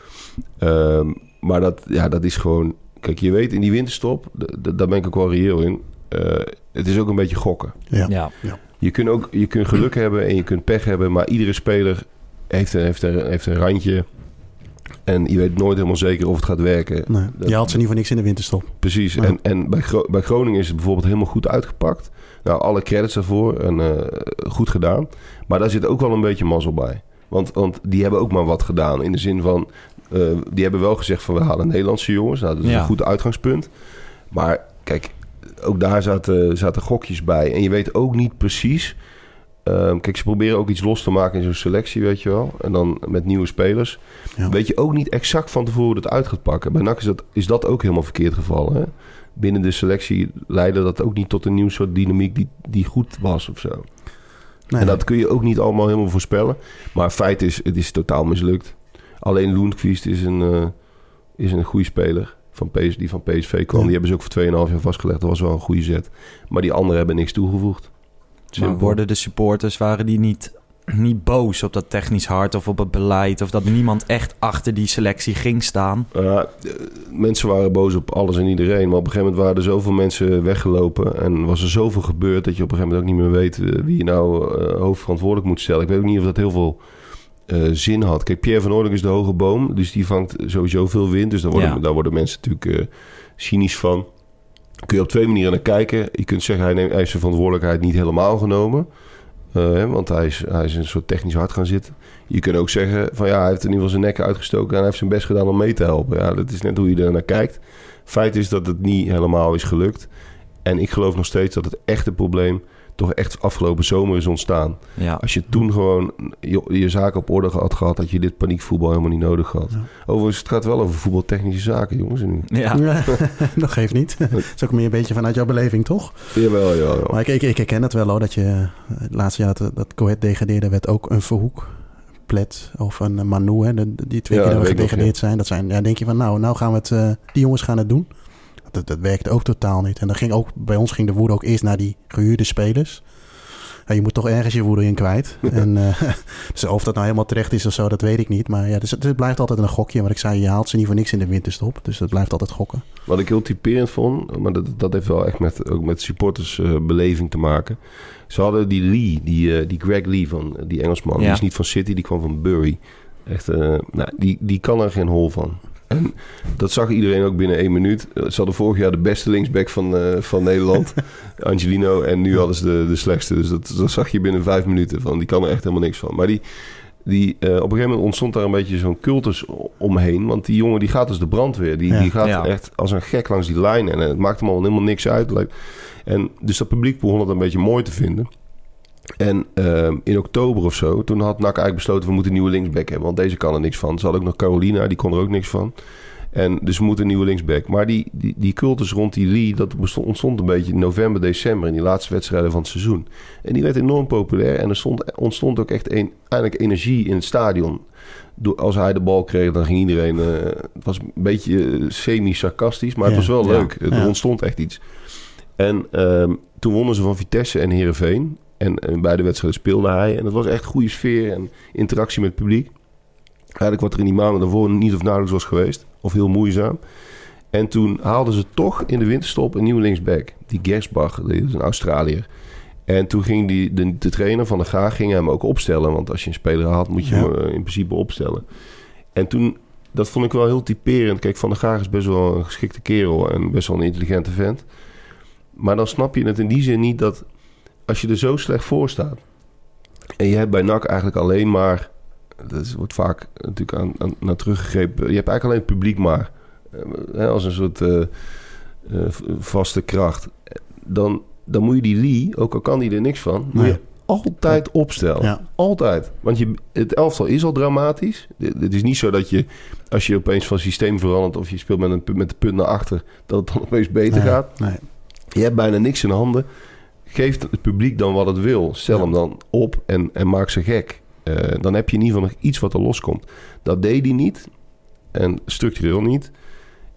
Ehm, maar dat, ja, dat is gewoon... Kijk, je weet in die winterstop, daar ben ik ook wel reëel in... eh, het is ook een beetje gokken. Ja. Ja. Je kunt ook je kunt geluk hebben en je kunt pech hebben, maar iedere speler heeft een, heeft een, heeft een randje. En je weet nooit helemaal zeker of het gaat werken. Nee, Dat- je haalt ze niet voor niks in de winterstop. Precies. Ja. En, en bij, Gro- bij Groningen is het bijvoorbeeld helemaal goed uitgepakt. Nou, alle credits daarvoor en eh, goed gedaan. Maar daar zit ook wel een beetje mazzel bij. Want, want die hebben ook maar wat gedaan. In de zin van, eh, die hebben wel gezegd van we halen Nederlandse jongens. Nou, dat is Ja. een goed uitgangspunt. Maar kijk, ook daar zaten, zaten gokjes bij. En je weet ook niet precies... ehm, kijk, ze proberen ook iets los te maken in zo'n selectie, weet je wel. En dan met nieuwe spelers. Ja. Weet je ook niet exact van tevoren hoe dat uit gaat pakken. Bij NAC is dat, is dat ook helemaal verkeerd gevallen. Hè? Binnen de selectie leidde dat ook niet tot een nieuw soort dynamiek die, die goed was of zo. Nee, En dat kun je ook niet allemaal helemaal voorspellen. Maar feit is, het is totaal mislukt. Alleen Loenquist is een, eh, is een goede speler. Van PS, die van PSV kwam. Ja. Die hebben ze ook voor 2,5 jaar vastgelegd. Dat was wel een goede zet. Maar die anderen hebben niks toegevoegd. Maar Simpel. worden de supporters, waren die niet, niet boos op dat technisch hart of op het beleid? Of dat niemand echt achter die selectie ging staan? Eh, mensen waren boos op alles en iedereen. Maar op een gegeven moment waren er zoveel mensen weggelopen. En was er zoveel gebeurd dat je op een gegeven moment ook niet meer weet eh, wie je nou eh, hoofdverantwoordelijk moet stellen. Ik weet ook niet of dat heel veel zin had. Kijk, Pierre van Oorlog is de hoge boom. Dus die vangt sowieso veel wind. Dus daar worden, Ja. daar worden mensen natuurlijk cynisch van. Kun je op twee manieren naar kijken. Je kunt zeggen, hij, neemt, hij heeft zijn verantwoordelijkheid niet helemaal genomen. Eh, want hij is, hij is een soort technisch hart gaan zitten. Je kunt ook zeggen van ja, hij heeft in ieder geval zijn nek uitgestoken en hij heeft zijn best gedaan om mee te helpen. Ja, dat is net hoe je er naar kijkt. Feit is dat het niet helemaal is gelukt. En ik geloof nog steeds dat het echte probleem toch echt afgelopen zomer is ontstaan. Ja, Als je toen gewoon je, je zaken op orde had gehad, had je dit paniekvoetbal helemaal niet nodig gehad. Ja. Overigens, het gaat wel over voetbaltechnische zaken, jongens. Nu. ja. Ja, dat geeft niet. Dat is ook meer een beetje vanuit jouw beleving, toch? Jawel, jawel. Maar ik, ik, ik herken het wel hoor, dat je eh, het laatste jaar dat, dat Coët degradeerde, werd ook een Verhoek, een Plet of een Manu, hè, die twee Ja, keer dat we gedegradeerd zijn. Dat zijn, ja, denk je van nou, nou gaan we het, eh, die jongens gaan het doen. Dat, dat werkte ook totaal niet. En dan ging ook, bij ons ging de woede ook eerst naar die gehuurde spelers. Ja, je moet toch ergens je woede in kwijt. en, eh, dus of dat nou helemaal terecht is of zo, dat weet ik niet. Maar ja, dus het, het blijft altijd een gokje. Wat ik zei, je haalt ze niet voor niks in de winterstop. Dus dat blijft altijd gokken. Wat ik heel typerend vond, maar dat, dat heeft wel echt met, ook met supportersbeleving te maken. Ze hadden die Lee, die, eh, die Greg Lee van die Engelsman. Die Ja. is niet van City, die kwam van Bury. Echt, eh, nou, die, die kan er geen hol van. En dat zag iedereen ook binnen één minuut. Eh, Ze hadden vorig jaar de beste linksback van, eh, van Nederland, Angelino. En nu hadden ze de, de slechtste. Dus dat, dat zag je binnen vijf minuten. Van, die kan er echt helemaal niks van. Maar die, die, eh, op een gegeven moment ontstond daar een beetje zo'n cultus omheen. Want die jongen die gaat als de brandweer. Die, Ja. die gaat Ja. echt als een gek langs die lijn. En het maakt hem al helemaal niks uit. En dus dat publiek begon het een beetje mooi te vinden. En ehm, in oktober of zo, toen had NAC eigenlijk besloten... we moeten een nieuwe linksback hebben, want deze kan er niks van. Ze hadden ook nog Carolina, die kon er ook niks van. En dus we moeten een nieuwe linksback. Maar die, die, die cultus rond die Lee, dat ontstond een beetje in november, december... in die laatste wedstrijden van het seizoen. En die werd enorm populair. En er stond, ontstond ook echt een, eigenlijk energie in het stadion. Door, als hij de bal kreeg, dan ging iedereen... eh, het was een beetje eh, semi-sarcastisch, maar het Ja, was wel ja, leuk. Er ja. ontstond echt iets. En ehm, toen wonnen ze van Vitesse en Heerenveen. En, en beide wedstrijden speelde hij. En het was echt goede sfeer en interactie met het publiek. Eigenlijk wat er in die maanden daarvoor niet of nauwelijks was geweest. Of heel moeizaam. En toen haalden ze toch in de winterstop een nieuwe linksback. Die Gersbach, dat is een Australiër. En toen ging die, de, de trainer van de Gaag ging hem ook opstellen. Want als je een speler had, moet je Ja. hem eh, in principe opstellen. En toen, dat vond ik wel heel typerend. Kijk, Van der Gaag is best wel een geschikte kerel en best wel een intelligente vent. Maar dan snap je het in die zin niet dat als je er zo slecht voor staat, En je hebt bij NAC eigenlijk alleen maar... Dat wordt vaak natuurlijk aan, aan, naar teruggegrepen. Je hebt eigenlijk alleen het publiek maar. eh, hè, als een soort eh, eh, vaste kracht. Dan, dan moet je die Lee, ook al kan die er niks van... moet je altijd opstellen. Ja. Altijd. Want je, het elftal is al dramatisch. Het is niet zo dat je, als je opeens van systeem verandert... of je speelt met, een, met de punt naar achter... dat het dan opeens beter Nee, gaat. Nee. Je hebt bijna niks in handen. Geef het publiek dan wat het wil. Stel Ja. hem dan op en, en maak ze gek. Eh, dan heb je in ieder geval nog iets wat er loskomt. Dat deed hij niet. En structureel niet.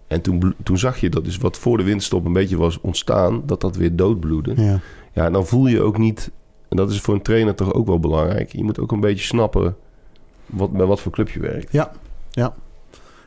En toen, toen zag je dat dus wat voor de winterstop een beetje was ontstaan... dat dat weer doodbloedde. Ja. Ja, en dan voel je ook niet... en dat is voor een trainer toch ook wel belangrijk... je moet ook een beetje snappen... Wat, bij wat voor club je werkt. Ja, ja.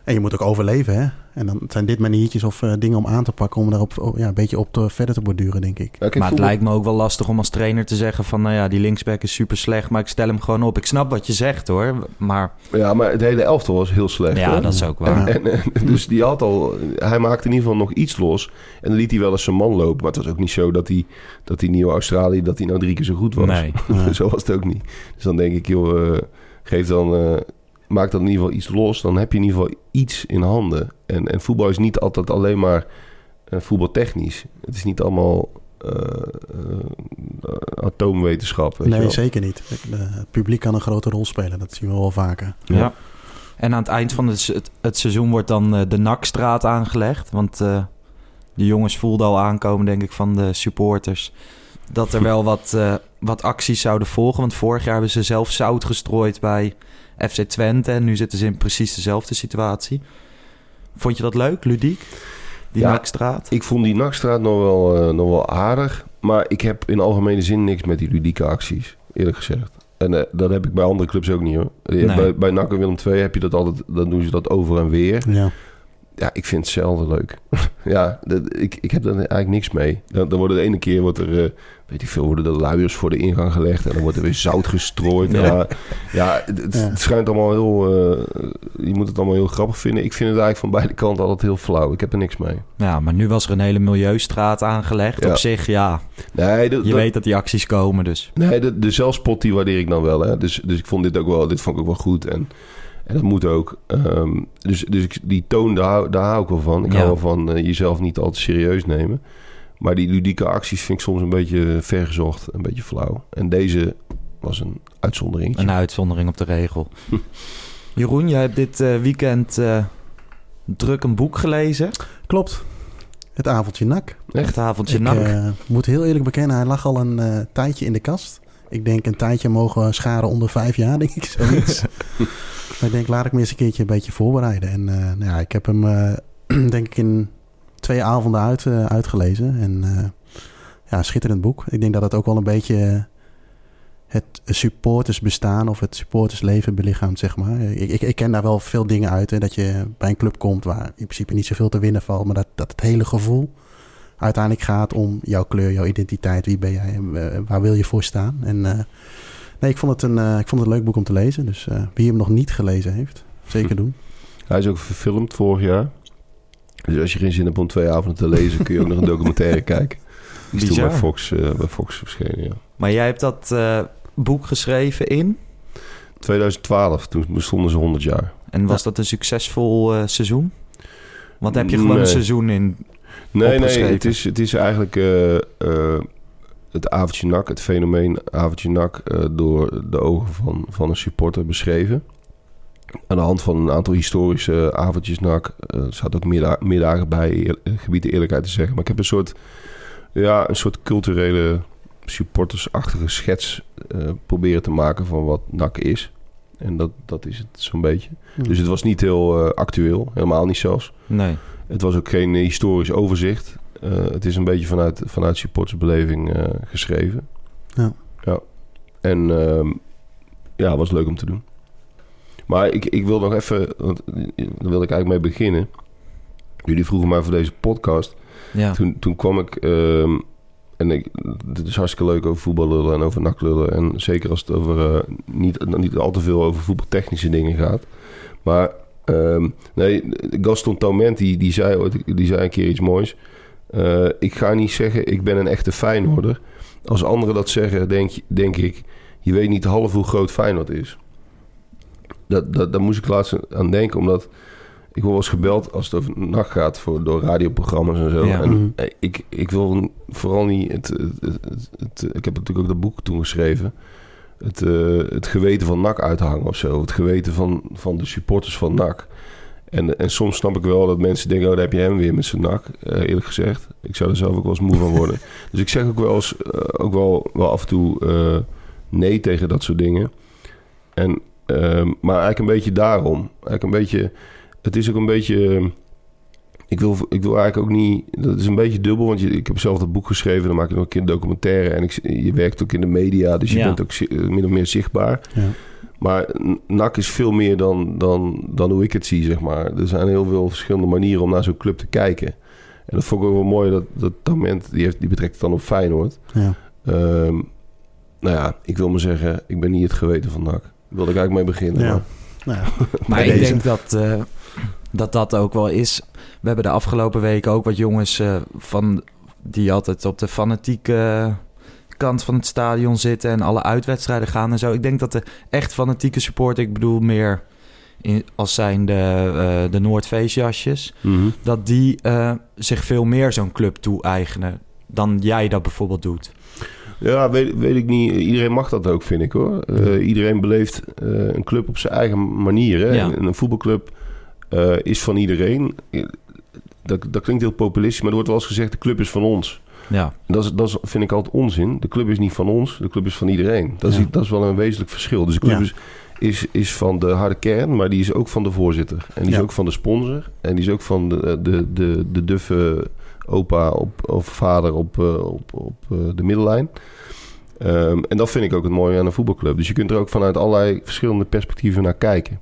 En je moet ook overleven, hè? En dan zijn dit maniertjes of eh, dingen om aan te pakken... om daarop oh, ja, een beetje op te, verder te borduren, denk ik. Maar het lijkt me ook wel lastig om als trainer te zeggen van... nou ja, die linksback is super slecht, maar ik stel hem gewoon op. Ik snap wat je zegt hoor, maar Ja, maar het hele elftal was heel slecht. ja, hoor. dat is ook waar. En, en, en dus die had al, hij maakte in ieder geval nog iets los. En dan liet hij wel eens zijn man lopen. Maar het was ook niet zo dat hij, dat die nieuwe Australië, dat hij nou drie keer zo goed was. Nee. Nee. zo was het ook niet. Dus dan denk ik, joh, eh, geef dan, eh, maak dan in ieder geval iets los. Dan heb je in ieder geval iets in handen. En, en voetbal is niet altijd alleen maar eh, voetbaltechnisch. Het is niet allemaal eh, eh, atoomwetenschap. weet je Nee, wel. zeker niet. Het publiek kan een grote rol spelen. Dat zien we wel vaker. Ja. En aan het eind van het, het, het seizoen wordt dan eh, de Nakstraat aangelegd. Want eh, de jongens voelden al aankomen, denk ik, van de supporters... dat er wel wat, eh, wat acties zouden volgen. Want vorig jaar hebben ze zelf zout gestrooid bij FC Twente... en nu zitten ze in precies dezelfde situatie. Vond je dat leuk, ludiek? Die Ja, Nakstraat? Ik vond die nachtstraat nog wel, eh, nog wel aardig. Maar ik heb in algemene zin niks met die ludieke acties. Eerlijk gezegd. En eh, dat heb ik bij andere clubs ook niet hoor. Nee. Bij, bij NAC en Willem II heb je dat altijd. Dan doen ze dat over en weer. Ja. Ja, ik vind het zelden leuk. ja, dat, ik, ik heb daar eigenlijk niks mee. Dan, dan wordt de ene keer wordt er, eh, weet ik veel, worden de luiers voor de ingang gelegd en dan wordt er weer zout gestrooid. Ja. Ja, ja, het, het- Ja. het schijnt allemaal heel. eh, je moet het allemaal heel grappig vinden. Ik vind het eigenlijk van beide kanten altijd heel flauw. Ik heb er niks mee. Ja, maar nu was er een hele milieustraat aangelegd. Ja. Op zich, ja, Nee, dat, je dat- weet dat die acties komen, dus... Nee, de, de zelfspot die waardeer ik dan wel. Hè. Dus, dus ik vond dit ook wel, dit vond ik ook wel goed. En, en dat moet ook. Ehm, dus dus ik, die toon, daar, hou- daar hou ik wel van. Ik Ja. hou wel van eh, jezelf niet al te serieus nemen. Maar die ludieke acties vind ik soms een beetje vergezocht. Een beetje flauw. En deze was een uitzondering. Een uitzondering op de regel. Jeroen, jij hebt dit eh, weekend eh, druk een boek gelezen. Klopt. Het avondje nak. Echt avondje Ik nak. eh, moet heel eerlijk bekennen, hij lag al een eh, tijdje in de kast. Ik denk een tijdje mogen we scharen onder vijf jaar, denk ik, zoiets. maar ik denk, laat ik me eens een keertje een beetje voorbereiden. En eh, nou ja, ik heb hem, eh, denk ik, in twee avonden uit, eh, uitgelezen. En ja, schitterend boek. Ik denk dat het ook wel een beetje het supportersbestaan of het supportersleven belichaamt, zeg maar. Ik, ik, ik ken daar wel veel dingen uit. Hè, dat je bij een club komt waar in principe niet zoveel te winnen valt. Maar dat, dat het hele gevoel uiteindelijk gaat om jouw kleur, jouw identiteit. Wie ben jij? eh, waar wil je voor staan? En eh, nee, ik vond, het een, eh, ik vond het een leuk boek om te lezen. Dus eh, wie hem nog niet gelezen heeft, zeker doen. Hij is ook verfilmd vorig jaar. Dus als je geen zin hebt om twee avonden te lezen, kun je ook nog een documentaire kijken. Die is toen bij Fox, eh, bij Fox verschenen, ja. Maar jij hebt dat eh, boek geschreven in. 2012, toen bestonden ze 100 jaar. En was dat een succesvol eh, seizoen? Want heb je gewoon Nee. een seizoen in. Nee, nee, het is, het is eigenlijk eh, eh, het avondje nak, het fenomeen avondje nak, eh, door de ogen van, van een supporter beschreven. Aan de hand van een aantal historische avondjes nak. er zaten ook midda- middagen bij, gebied de eerlijkheid te zeggen. Maar ik heb een soort, ja, een soort culturele supportersachtige schets proberen te maken van wat nak is. En dat, dat is het zo'n beetje. Dus het was niet heel actueel, helemaal niet zelfs. Nee. Het was ook geen historisch overzicht. Eh, het is een beetje vanuit, vanuit supportersbeleving eh, geschreven. Ja. ja. En ehm, ja, was leuk om te doen. Maar ik, ik wil nog even, want eh, daar wil ik eigenlijk mee beginnen. Jullie vroegen mij voor deze podcast. Ja. Toen, toen kwam ik, ehm, en ik, het is hartstikke leuk over voetbal lullen en over nak lullen. En zeker als het over, eh, niet, niet al te veel over voetbaltechnische dingen gaat. Maar ehm, nee, Gaston Taument, die, die, zei, ooit- die zei een keer iets moois. Eh, ik ga niet zeggen, ik ben een echte Feyenoorder. Als anderen dat zeggen, denk, denk ik... je weet niet half hoe groot Feyenoord is. Dat, dat, daar moest ik laatst aan denken, omdat ik word wel eens gebeld als het over nacht gaat voor, door radioprogramma's en zo. Ja. En Mhm. eh, ik, ik wil vooral niet. Het, het, het, het- ik heb natuurlijk ook dat boek toen geschreven. Het, eh, het geweten van NAC uithangen of zo. Het geweten van, van de supporters van NAC. En, en soms snap ik wel dat mensen denken: oh, daar heb je hem weer met zijn NAC. Eh, eerlijk gezegd. Ik zou er zelf ook wel eens moe van worden. dus ik zeg ook wel eens, eh, ook wel, wel af en toe nee tegen dat soort dingen. En, maar eigenlijk een beetje daarom. Eigenlijk een beetje. Het is ook een beetje. Ik wil, ik wil eigenlijk ook niet. Dat is een beetje dubbel, want je, ik heb zelf dat boek geschreven. Dan maak ik nog een keer een documentaire. En ik, je werkt ook in de media, dus je Ja. bent ook zi- min of meer zichtbaar. Ja. Maar NAC is veel meer dan, dan, dan hoe ik het zie, zeg maar. Er zijn heel veel verschillende manieren om naar zo'n club te kijken. En dat vond ik ook wel mooi, dat, dat Tament, die, heeft, die betrekt het dan op Feyenoord. Ja. Ehm, nou ja, ik wil maar zeggen, ik ben niet het geweten van NAC. Daar wilde ik eigenlijk mee beginnen. Ja. maar- Nou ja. Maar ik deze. denk dat, eh, dat dat ook wel is. We hebben de afgelopen weken ook wat jongens eh, van die altijd op de fanatieke kant van het stadion zitten en alle uitwedstrijden gaan en zo. Ik denk dat de echt fanatieke supporter, ik bedoel meer in, als zijn de, eh de Noordfeestjasjes, Mhm. dat die eh, zich veel meer zo'n club toe-eigenen dan jij dat bijvoorbeeld doet. Ja, weet, weet ik niet. Iedereen mag dat ook, vind ik hoor. Iedereen beleeft een club op zijn eigen manier. Hè? Ja. En een voetbalclub eh, is van iedereen. Eh, Dat, dat klinkt heel populistisch, maar er wordt wel eens gezegd: de club is van ons. Ja, Dat, is, dat is, vind ik altijd onzin. De club is niet van ons, de club is van iedereen. Dat is, Ja. dat is wel een wezenlijk verschil. Dus de club Ja. is, is, is van de harde kern, maar die is ook van de voorzitter. En die is ook van de sponsor. En die is ook van de, de, de, de duffe opa op, of vader op, eh, op, op de middellijn. Ehm, en dat vind ik ook het mooie aan een voetbalclub. Dus je kunt er ook vanuit allerlei verschillende perspectieven naar kijken.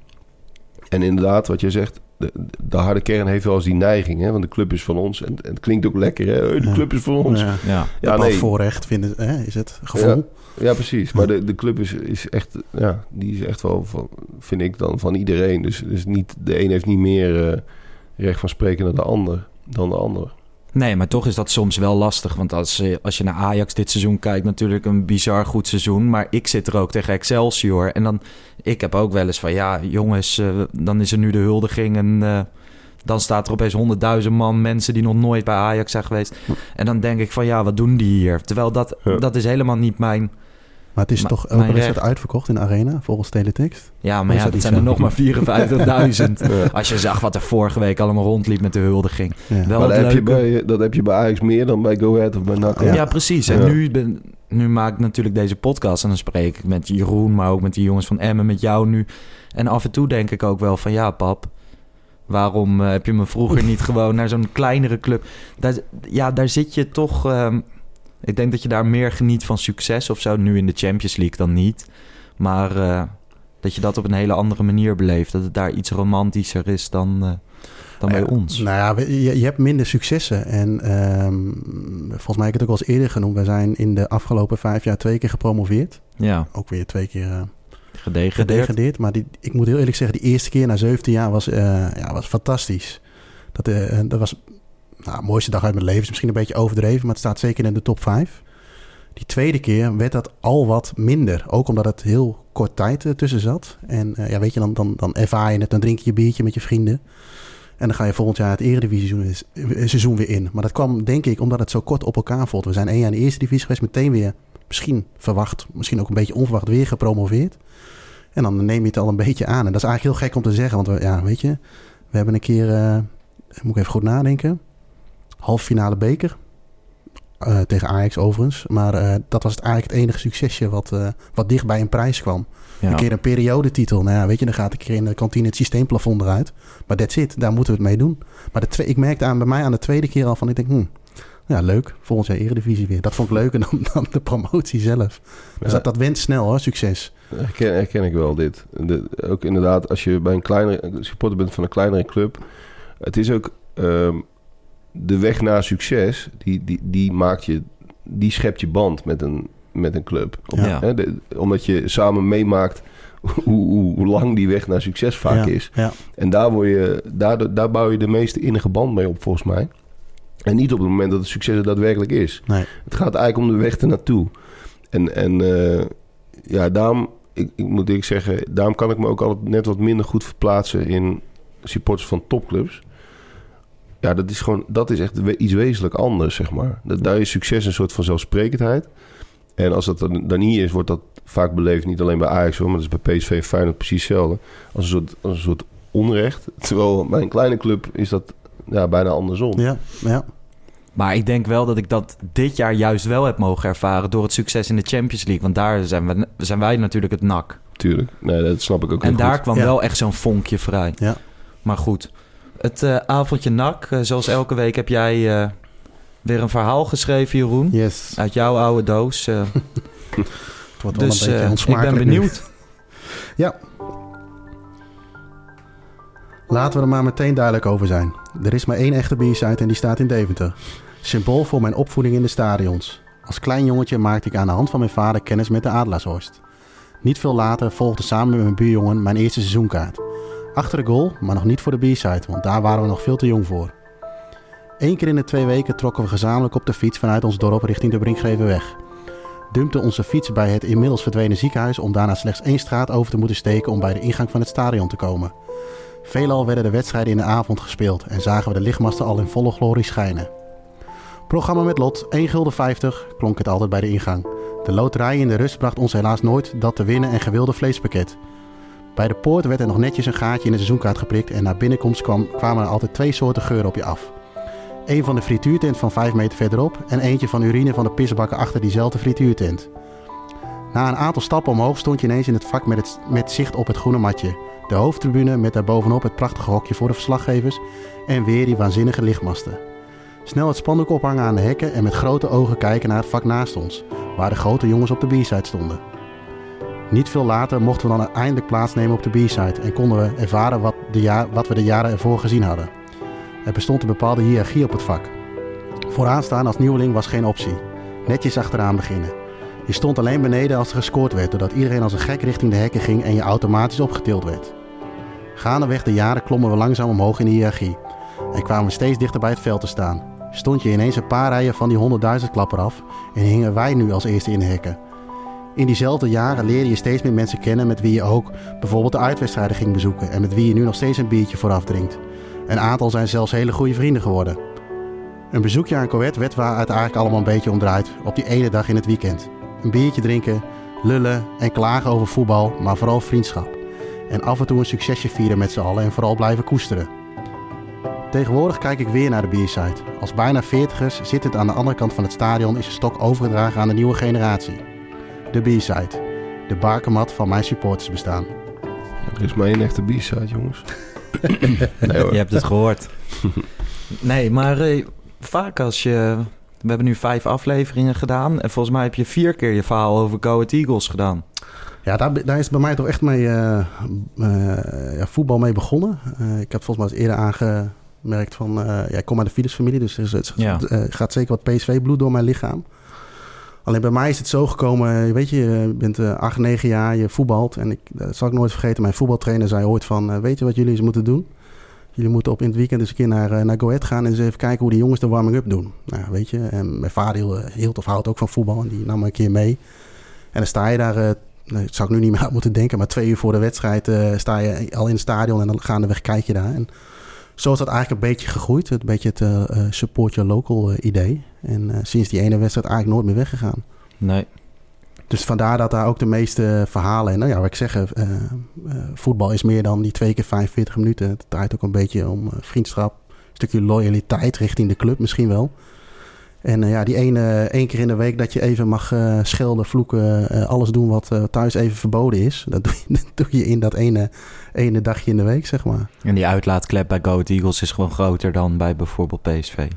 En inderdaad, wat jij zegt, de, de harde kern heeft wel eens die neiging. Hè? Want de club is van ons. En, en het klinkt ook lekker, hè? De Ja. club is van ons. Ja. ja. Ja, nee. voorrecht vinden, hè, is het gevoel. Ja, precies. Maar de, de club is, is echt, ja, die is echt wel, van, vind ik dan, van iedereen. Dus, dus niet, de een heeft niet meer eh, recht van spreken dan de ander. Dan de ander. Nee, maar toch is dat soms wel lastig. Want als, je- als je naar Ajax dit seizoen kijkt, natuurlijk een bizar goed seizoen. Maar ik zit er ook tegen Excelsior. En dan, ik heb ook wel eens van, ja jongens, eh, dan is er nu de huldiging. En eh, dan staat er opeens honderdduizend man mensen die nog nooit bij Ajax zijn geweest. En dan denk ik van, ja, wat doen die hier? Terwijl dat, Ja. dat is helemaal niet mijn... Maar het is Ma- toch een wedstrijd recht. uitverkocht in de arena, volgens Teletext. Ja, Is maar ja, dat zijn er zo? nog maar 54.000. Ja. Als je zag wat er vorige week allemaal rondliep met de huldiging. Ja. Wel maar het dat heb, je bij, dat heb je bij Ajax meer dan bij Go Ahead of bij NAC. Ja, Ja. precies. En Ja. nu, ben, nu maak ik natuurlijk deze podcast en dan spreek ik met Jeroen, maar ook met die jongens van Emmen, met jou nu. En af en toe denk ik ook wel van ja, pap, waarom eh, heb je me vroeger niet gewoon naar zo'n kleinere club? Daar, ja, daar zit je toch. ehm, ik denk dat je daar meer geniet van succes of zo. Nu in de Champions League dan niet. Maar eh, dat je dat op een hele andere manier beleeft. Dat het daar iets romantischer is dan, eh, dan bij Ja, ons. Nou ja, je, je hebt minder successen. En ehm, volgens mij heb ik het ook al eens eerder genoemd. We zijn in de afgelopen vijf jaar twee keer gepromoveerd. Ja, Ook weer twee keer eh, gedegradeerd. gedegradeerd. Maar die, ik moet heel eerlijk zeggen, die eerste keer na 17 jaar was, eh, ja, was fantastisch. Dat, eh, dat was nou, mooiste dag uit mijn leven. Is misschien een beetje overdreven, maar het staat zeker in de top 5. Die tweede keer werd dat al wat minder. Ook omdat het heel kort tijd eh, tussen zat. En eh, ja, weet je, dan, dan, dan ervaar je het. Dan drink je je biertje met je vrienden. En dan ga je volgend jaar het eredivisie seizoen- eh, weer in. Maar dat kwam denk ik omdat het zo kort op elkaar volgt. We zijn één jaar in de eerste divisie geweest. Meteen weer misschien verwacht. Misschien ook een beetje onverwacht weer gepromoveerd. En dan neem je het al een beetje aan. En dat is eigenlijk heel gek om te zeggen. Want we, ja, weet je, we hebben een keer, moet ik even goed nadenken, halve finale beker. Eh, tegen Ajax overigens. Maar eh, dat was het eigenlijk het enige succesje wat, eh, wat dicht bij een prijs kwam. Ja. Een keer een periodetitel. Nou ja, weet je, dan gaat een keer in de kantine het systeemplafond eruit. Maar that's it, daar moeten we het mee doen. Maar de twee, ik merkte aan, bij mij aan de tweede keer al van, ik denk, hm, ja leuk, volgend jaar eredivisie weer. Dat vond ik leuker dan, dan de promotie zelf. Dus Ja. dat, dat went snel hoor, succes. Herken, herken ik wel dit. De, ook inderdaad, als je bij een kleinere supporter bent van een kleinere club. Het is ook ehm, de weg naar succes. Die, die, die maakt je, die schept je band met een, met een club. Ja. hè, de- omdat je samen meemaakt hoe, hoe, hoe lang die weg naar succes vaak ja, is. Ja, En daar, word je, daar, daar bouw je de meeste innige band mee op, volgens mij. En niet op het moment dat het succes er daadwerkelijk is. nee. Het gaat eigenlijk om de weg ernaartoe. En, en eh, ja, daarom, ik, ik moet ik zeggen, daarom kan ik me ook altijd net wat minder goed verplaatsen in supporters van topclubs. Ja, dat is gewoon, dat is echt iets wezenlijk anders, zeg maar. Dat, daar is succes een soort van zelfsprekendheid. En als dat dan, dan niet is, wordt dat vaak beleefd, niet alleen bij Ajax hoor, maar dat is bij PSV en Feyenoord precies hetzelfde. Als een soort, als een soort onrecht. Terwijl bij een kleine club is dat ja, bijna andersom. Ja, ja. Maar ik denk wel dat ik dat dit jaar juist wel heb mogen ervaren... door het succes in de Champions League. Want daar zijn, we, zijn wij natuurlijk het nak. Tuurlijk. Nee, dat snap ik ook En heel daar goed. kwam Ja. wel echt zo'n vonkje vrij. Ja. Maar goed, het eh, avondje nak. eh, zoals elke week heb jij eh, weer een verhaal geschreven, Jeroen. Yes. Uit jouw oude doos. eh. Het wordt wel dus een beetje ik ben benieuwd. Laten we er maar meteen duidelijk over zijn. Er is maar één echte b-side en die staat in Deventer. Symbool voor mijn opvoeding in de stadions. Als klein jongetje maakte ik aan de hand van mijn vader kennis met de Adelaarshorst. Niet veel later volgde samen met mijn buurjongen mijn eerste seizoenkaart. Achter de goal, maar nog niet voor de b-side, want daar waren we nog veel te jong voor. Eén keer in de twee weken trokken we gezamenlijk op de fiets vanuit ons dorp richting de Brinkgrevenweg. Dumpten onze fiets bij het inmiddels verdwenen ziekenhuis om daarna slechts één straat over te moeten steken om bij de ingang van het stadion te komen. Veelal werden de wedstrijden in de avond gespeeld en zagen we de lichtmasten al in volle glorie schijnen. Programma met lot, 1 gulden 50, klonk het altijd bij de ingang. De loterij in de rust bracht ons helaas nooit dat te winnen en gewilde vleespakket. Bij de poort werd er nog netjes een gaatje in de seizoenkaart geprikt en na binnenkomst kwam, kwamen er altijd twee soorten geuren op je af. Eén van de frituurtent van 5 meter verderop en eentje van urine van de pisbakken achter diezelfde frituurtent. Na een aantal stappen omhoog stond je ineens in het vak met, het, met zicht op het groene matje. De hoofdtribune met daarbovenop het prachtige hokje voor de verslaggevers en weer die waanzinnige lichtmasten. Snel het spandoek ophangen aan de hekken en met grote ogen kijken naar het vak naast ons, waar de grote jongens op de B-side stonden. Niet veel later mochten we dan eindelijk plaatsnemen op de B-side en konden we ervaren wat, de wat we de jaren ervoor gezien hadden. Er bestond een bepaalde hiërarchie op het vak. Vooraan staan als nieuweling was geen optie. Netjes achteraan beginnen. Je stond alleen beneden als er gescoord werd, doordat iedereen als een gek richting de hekken ging en je automatisch opgetild werd. Gaandeweg de jaren klommen we langzaam omhoog in de hiërarchie en kwamen we steeds dichter bij het veld te staan. Stond je ineens een paar rijen van die honderdduizend klapper af en hingen wij nu als eerste in de hekken. In diezelfde jaren leerde je steeds meer mensen kennen met wie je ook bijvoorbeeld de uitwedstrijden ging bezoeken en met wie je nu nog steeds een biertje vooraf drinkt. Een aantal zijn zelfs hele goede vrienden geworden. Een bezoekje aan Coët werd waar het eigenlijk allemaal een beetje om draait op die ene dag in het weekend. Een biertje drinken, lullen en klagen over voetbal, maar vooral vriendschap. En af en toe een succesje vieren met z'n allen en vooral blijven koesteren. Tegenwoordig kijk ik weer naar de biersite. Als bijna veertigers zittend aan de andere kant van het stadion is de stok overgedragen aan de nieuwe generatie. De biersite. De bakermat van mijn supportersbestaan. Er is maar één echte B-side, jongens. nee hoor. Je hebt het gehoord. Nee, maar eh, vaak als je... We hebben nu vijf afleveringen gedaan. En volgens mij heb je vier keer je verhaal over Go Ahead Eagles gedaan. Ja, daar, daar is het bij mij toch echt mee, eh, eh, ja, voetbal mee begonnen. Eh, ik heb volgens mij eens eerder aangemerkt van... eh, ja, ik kom uit de Philips-familie, dus er is- het Ja. eh, gaat zeker wat PSV-bloed door mijn lichaam. Alleen bij mij is het zo gekomen, eh, weet je, je bent eh 8, 9 jaar, je voetbalt. En ik, dat zal ik nooit vergeten, mijn voetbaltrainer zei ooit van... eh, weet je wat jullie eens moeten doen? Jullie moeten op in het weekend eens een keer naar, eh, naar Go gaan... en eens even kijken hoe die jongens de warming-up doen. Nou, weet je, en mijn vader hield, of houdt ook van voetbal en die nam me een keer mee. En dan sta je daar... eh, dat zou ik nu niet meer aan moeten denken. Maar twee uur voor de wedstrijd eh, sta je al in het stadion en dan gaandeweg kijk je daar. En zo is dat eigenlijk een beetje gegroeid. Een beetje het eh, support your local eh, idee. En sinds die ene wedstrijd eigenlijk nooit meer weggegaan. Nee. Dus vandaar dat daar ook de meeste verhalen... En nou ja, wat ik zeg, voetbal is meer dan die twee keer 45 minuten. Het draait ook een beetje om vriendschap. Een stukje loyaliteit richting de club misschien wel. En ja, die ene één keer in de week dat je even mag schelden, vloeken, alles doen wat thuis even verboden is. Dat doe je, dat doe je in dat ene, ene dagje in de week, zeg maar. En die uitlaatklep bij Go Ahead Eagles is gewoon groter dan bij bijvoorbeeld PSV.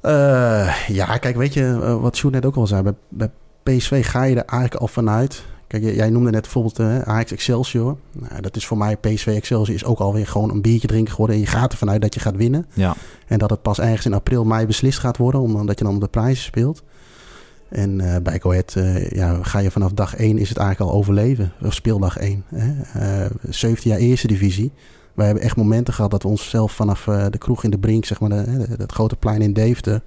Eh, ja, kijk, weet je eh, wat Sjoerd net ook al zei? Bij, bij PSV ga je er eigenlijk al vanuit. Kijk, jij noemde net bijvoorbeeld eh Ajax Excelsior. Nou, dat is voor mij, PSV Excelsior is ook alweer gewoon een biertje drinken geworden. En je gaat ervan uit dat je gaat winnen. Ja. En dat het pas ergens in april, mei beslist gaat worden, omdat je dan op de prijzen speelt. En eh, bij Ahead eh, ja, ga je vanaf dag 1 is het eigenlijk al overleven. Of speeldag 1. Hè? Eh 17 jaar eerste divisie. Wij hebben echt momenten gehad dat we onszelf vanaf de kroeg in de Brink, zeg maar, dat grote plein in Deventer,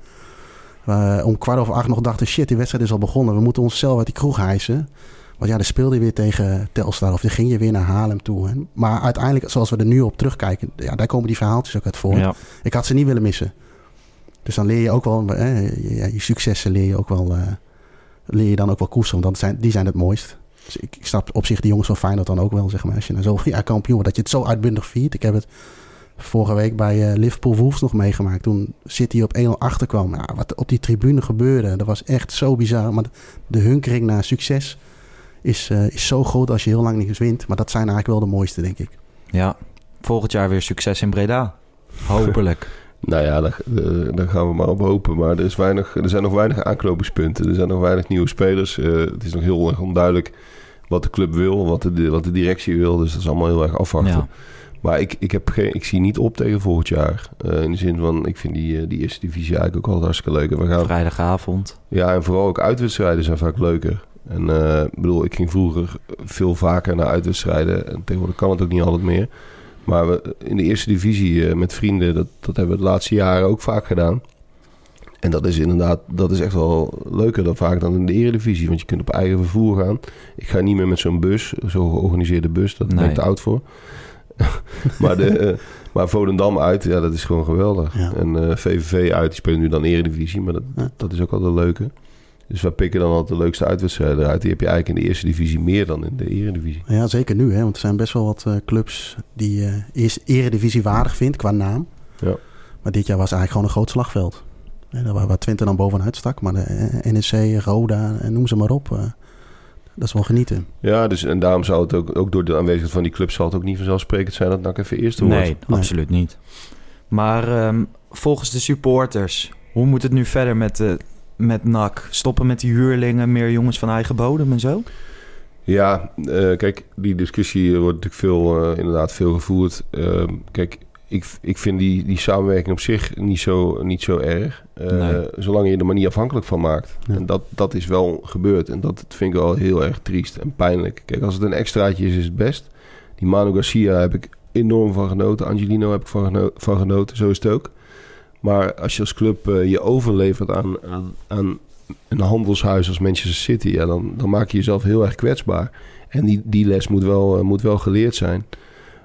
om kwart over acht nog dachten, shit, die wedstrijd is al begonnen. We moeten onszelf uit die kroeg hijsen. Want ja, dan speelde je weer tegen Telstar of dan ging je weer naar Haarlem toe. Hè. Maar uiteindelijk, zoals we er nu op terugkijken, ja, daar komen die verhaaltjes ook uit voor. Ja. Ik had ze niet willen missen. Dus dan leer je ook wel, hè, je, je successen leer je ook wel, eh, leer je dan ook wel koesteren. Want dat zijn, die zijn het mooist. Dus ik, ik snap op zich die jongens van Feyenoord dan ook wel, zeg maar. Als je na zoveel jaar kampioen wordt, dat je het zo uitbundig viert. Ik heb het vorige week bij eh, Liverpool Wolves nog meegemaakt. Toen City op 1-0 achterkwam. Nou, wat op die tribune gebeurde, dat was echt zo bizar. Maar de hunkering naar succes is, eh, is zo groot als je heel lang niet wint. Maar dat zijn eigenlijk wel de mooiste, denk ik. ja, volgend jaar weer succes in Breda. Hopelijk. Nou ja, daar, eh, daar gaan we maar op hopen. Maar er, is weinig, er zijn nog weinig aanknopingspunten. Er zijn nog weinig nieuwe spelers. Eh, het is nog heel erg onduidelijk wat de club wil, wat de, wat de directie wil. Dus dat is allemaal heel erg afwachten. Ja. Maar ik, ik, heb geen, ik zie niet op tegen volgend jaar. Eh, in de zin van, ik vind die, die eerste divisie eigenlijk ook wel hartstikke leuk. En we gaan, Vrijdagavond. ja, en vooral ook uitwedstrijden zijn vaak leuker. En ik bedoel, ik ging vroeger veel vaker naar uitwedstrijden. En tegenwoordig kan het ook niet altijd meer. Maar we, in de eerste divisie eh, met vrienden, dat, dat hebben we de laatste jaren ook vaak gedaan. En dat is inderdaad, dat is echt wel leuker dan vaak dan in de eredivisie. Want je kunt op eigen vervoer gaan. Ik ga niet meer met zo'n bus, zo'n georganiseerde bus. Dat ben Nee. ik te oud voor. maar, de, eh, maar Volendam uit, ja, dat is gewoon geweldig. Ja. En eh, VVV uit, die spelen nu dan eredivisie. Maar dat, Ja. dat is ook altijd een leuke. Dus we pikken dan altijd de leukste uitwedstrijden eruit. Die heb je eigenlijk in de eerste divisie meer dan in de eredivisie. Ja, zeker nu. Hè? Want er zijn best wel wat eh, clubs die eh eerst eredivisie waardig vindt qua naam. Ja. Maar dit jaar was eigenlijk gewoon een groot slagveld. Daar waar, waar Twente dan bovenuit stak. Maar de eh, NEC, Roda, en noem ze maar op. eh, dat is wel genieten. Ja, dus en daarom zou het ook, ook door de aanwezigheid van die club zal het ook niet vanzelfsprekend zijn dat NAC even eerste wordt. Nee, absoluut niet. Maar ehm, volgens de supporters, hoe moet het nu verder met, de, met NAC? Stoppen met die huurlingen, meer jongens van eigen bodem en zo? Ja, eh, kijk, die discussie wordt natuurlijk veel, eh, inderdaad veel gevoerd. Ehm, kijk, ik, ik vind die, die samenwerking op zich niet zo, niet zo erg. eh, Nee. Zolang je er maar niet afhankelijk van maakt. Ja. En dat, dat is wel gebeurd. En dat vind ik wel heel erg triest en pijnlijk. Kijk, als het een extraatje is, is het best. Die Manu Garcia heb ik enorm van genoten. Angelino heb ik van, geno- van genoten. Zo is het ook. Maar als je als club eh, je overlevert aan, aan, aan een handelshuis als Manchester City... Ja, dan, dan maak je jezelf heel erg kwetsbaar. En die, die les moet wel, eh, moet wel geleerd zijn.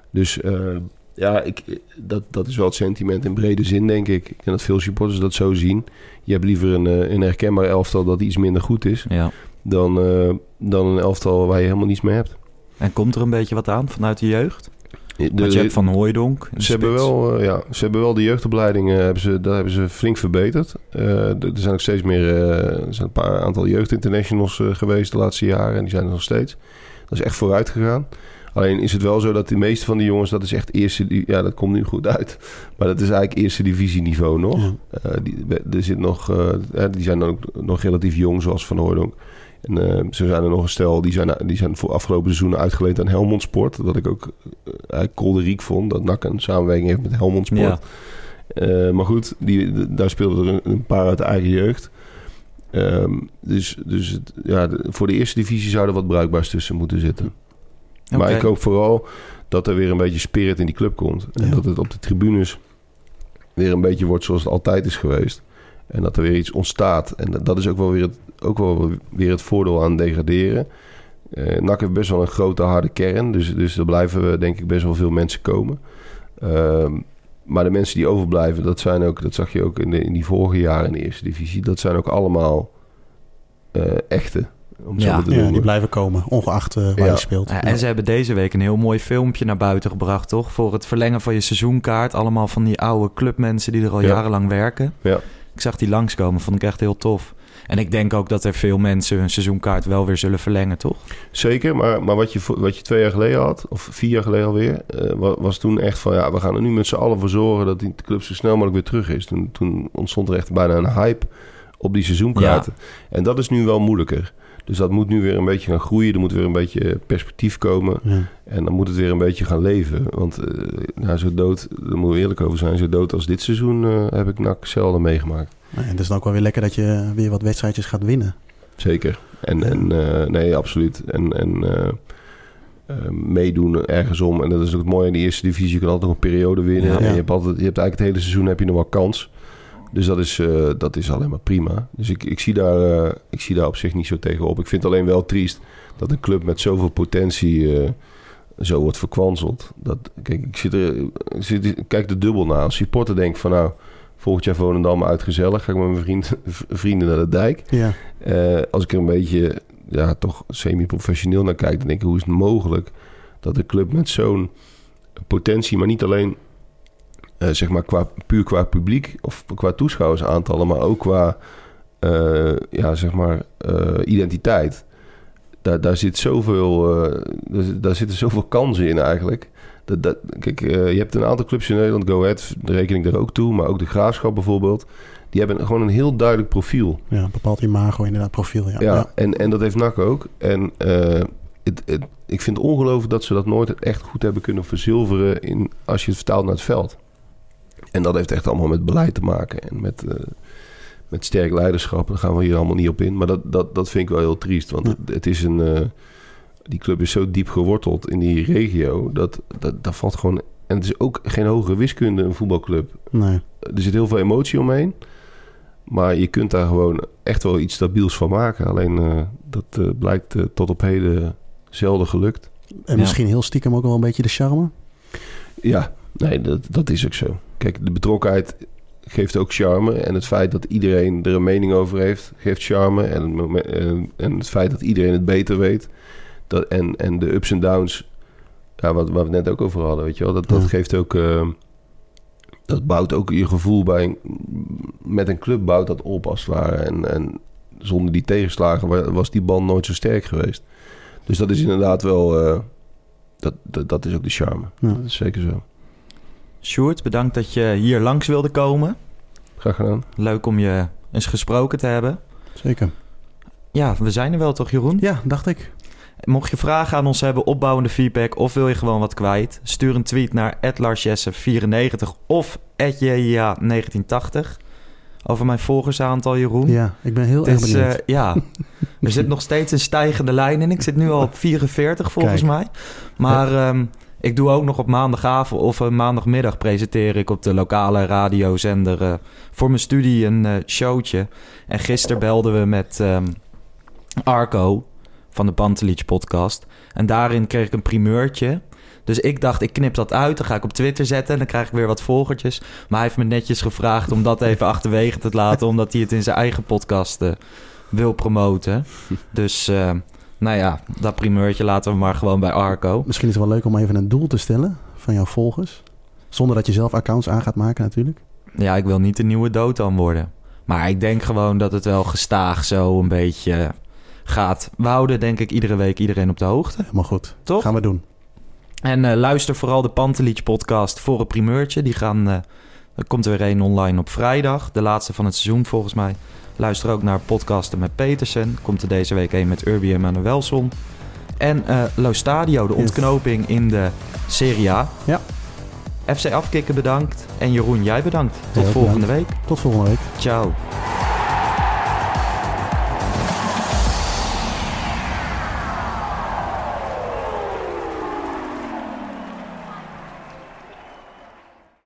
Dus eh, ja, ik, dat, dat is wel het sentiment in brede zin, denk ik. Ik denk dat veel supporters dat zo zien. Je hebt liever een, een herkenbaar elftal dat iets minder goed is... Ja. dan, dan een elftal waar je helemaal niets mee hebt. En komt er een beetje wat aan vanuit de jeugd? De- je hebt Van Hooijdonk. Ze hebben, wel, eh, ja, ze hebben wel de jeugdopleiding, eh, hebben ze, daar hebben ze flink verbeterd. Eh, er zijn ook steeds meer, eh, er zijn een paar aantal jeugdinternationals eh, geweest de laatste jaren en die zijn er nog steeds. Dat is echt vooruit gegaan. Alleen is het wel zo dat de meeste van die jongens, dat is echt eerste, ja dat komt nu goed uit. Maar dat is eigenlijk eerste divisie niveau nog. Ja. Eh, die, er zit nog, die zijn dan ook nog relatief jong, zoals Van Hooydonk. En zo zijn er nog een stel, die zijn, die zijn voor afgelopen seizoenen uitgeleend aan Helmond Sport. Dat ik ook eigenlijk kolderiek vond, dat NAC een samenwerking heeft met Helmond Sport. Ja. Eh, maar goed, die, daar speelden er een, een paar uit de eigen jeugd. Ehm, dus dus het- ja, de- voor de eerste divisie zou er wat bruikbaars tussen moeten zitten. Maar ik hoop vooral dat er weer een beetje spirit in die club komt. En Ja. dat het op de tribunes weer een beetje wordt zoals het altijd is geweest. En dat er weer iets ontstaat. En dat- dat is ook wel weer het, ook wel weer het voordeel aan degraderen. Eh NAC heeft best wel een grote harde kern. Dus, dus er blijven denk ik best wel veel mensen komen. Ehm, maar de mensen die overblijven, dat zijn ook, dat zag je ook in, de, in die vorige jaren in de eerste divisie. Dat zijn ook allemaal eh, echte. Om Ja. zo maar te Ja, noemen. die blijven komen, ongeacht eh, waar Ja. je speelt. Ja, en ze hebben deze week een heel mooi filmpje naar buiten gebracht, toch? Voor het verlengen van je seizoenkaart. Allemaal van die oude clubmensen die er al Ja. jarenlang werken. Ja. Ik zag die langskomen, vond ik echt heel tof. En ik denk ook dat er veel mensen hun seizoenkaart wel weer zullen verlengen, toch? Zeker, maar, maar wat, je, wat je twee jaar geleden had, of vier jaar geleden alweer, wa- was toen echt van ja, we gaan er nu met z'n allen voor zorgen dat die club zo snel mogelijk weer terug is. Toen, toen ontstond er echt bijna een hype op die seizoenkaarten. En dat is nu wel moeilijker. Dus dat moet nu weer een beetje gaan groeien. Er moet weer een beetje perspectief komen. Ja. En dan moet het weer een beetje gaan leven. Want eh, nou, zo dood, daar moeten we eerlijk over zijn, zo dood als dit seizoen eh, heb ik NAC zelden meegemaakt. En het is dan ook wel weer lekker dat je weer wat wedstrijdjes gaat winnen. Zeker. En, en eh, nee, absoluut. En, en meedoen ergens om. En dat is ook het mooie in de eerste divisie. Je kan altijd nog een periode winnen. Ja. En je hebt, altijd, je hebt eigenlijk het hele seizoen heb je nog wel kans. Dus dat is, eh, dat is alleen maar prima. Dus ik, ik, zie daar, eh, ik zie daar op zich niet zo tegenop. Ik vind het alleen wel triest dat een club met zoveel potentie eh, zo wordt verkwanseld. Dat, kijk, ik zit er, ik zit, ik kijk de dubbel naar. Als supporter denk van nou, volgend jaar Volendam uitgezellig. Ga ik met mijn vriend, vrienden naar de dijk. Ja, als ik er een beetje, ja, toch semi-professioneel naar kijk, dan denk ik, hoe is het mogelijk dat een club met zo'n potentie, maar niet alleen eh, zeg maar qua, puur qua publiek of qua toeschouwersaantallen, maar ook qua eh, ja, zeg maar, eh, identiteit. Daar, daar, zit zoveel, daar, daar zitten zoveel kansen in eigenlijk. Dat, dat, kijk, je hebt een aantal clubs in Nederland, Go Ahead, de rekening er ook toe, maar ook de Graafschap bijvoorbeeld. Die hebben gewoon een heel duidelijk profiel. ja een bepaald imago inderdaad, profiel. Ja, Ja, ja. En, en dat heeft NAC ook. En het, het, ik vind het ongelooflijk dat ze dat nooit echt goed hebben kunnen verzilveren in, als je het vertaalt naar het veld. En dat heeft echt allemaal met beleid te maken en met, eh, met sterk leiderschap. Daar gaan we hier allemaal niet op in. Maar dat, dat, dat vind ik wel heel triest. Want Ja. het, het is een. eh, die club is zo diep geworteld in die regio. Dat, dat, dat valt gewoon. En het is ook geen hogere wiskunde, een voetbalclub. Nee. Er zit heel veel emotie omheen. Maar je kunt daar gewoon echt wel iets stabiels van maken. Alleen eh, dat eh, blijkt tot op heden zelden gelukt. En Ja. misschien heel stiekem ook wel een beetje de charme. Ja, nee, dat, dat is ook zo. Kijk, de betrokkenheid geeft ook charme. En het feit dat iedereen er een mening over heeft, geeft charme. En, het momen- en, en het feit dat iedereen het beter weet. Dat, en, en de ups en downs, ja, wat, waar we het net ook over hadden, weet je wel. Dat, dat geeft ook... eh, dat bouwt ook je gevoel bij... een- met een club bouwt dat op, als het ware. En, en zonder die tegenslagen wa- was die band nooit zo sterk geweest. Dus dat is inderdaad wel... eh, dat, dat, dat is ook de charme. Ja. Dat is zeker zo. Sjoerd, bedankt dat je hier langs wilde komen. Graag gedaan. Leuk om je eens gesproken te hebben. Zeker. Ja, we zijn er wel toch, Jeroen? Ja, dacht ik. Mocht je vragen aan ons hebben, opbouwende feedback of wil je gewoon wat kwijt, stuur een tweet naar @larsjesse94 of @jja1980 over mijn volgersaantal, Jeroen. Ja, ik ben heel erg benieuwd. eh, ja, er zit nog steeds een stijgende lijn in. Ik zit nu al op 44 volgens Kijk. mij. Maar ehm, ik doe ook nog op maandagavond of eh, maandagmiddag presenteer ik op de lokale radiozender eh, voor mijn studie een eh, showtje. En gisteren belden we met ehm, Arco van de Pantelich podcast. En daarin kreeg ik een primeurtje. Dus ik dacht, ik knip dat uit. Dan ga ik op Twitter zetten en dan krijg ik weer wat volgertjes. Maar hij heeft me netjes gevraagd om dat even achterwege te laten. Omdat hij het in zijn eigen podcast wil promoten. Dus, eh, nou ja, dat primeurtje laten we maar gewoon bij Arco. Misschien is het wel leuk om even een doel te stellen van jouw volgers. Zonder dat je zelf accounts aan gaat maken natuurlijk. Ja, ik wil niet de nieuwe Dotan worden. Maar ik denk gewoon dat het wel gestaag zo een beetje gaat. We houden denk ik iedere week iedereen op de hoogte. Helemaal goed. Toch? Gaan we doen. En eh, luister vooral de Pantelich podcast voor het primeurtje. Die gaan, eh, er komt er weer een online op vrijdag. De laatste van het seizoen volgens mij. Luister ook naar podcasten met Petersen. Komt er deze week een met Urbi en Manuelson. En eh Lo Stadio, de Yes. ontknoping in de Serie A. Ja. FC Afkikken bedankt. En Jeroen, jij bedankt. Tot volgende week. Tot volgende week. Ciao.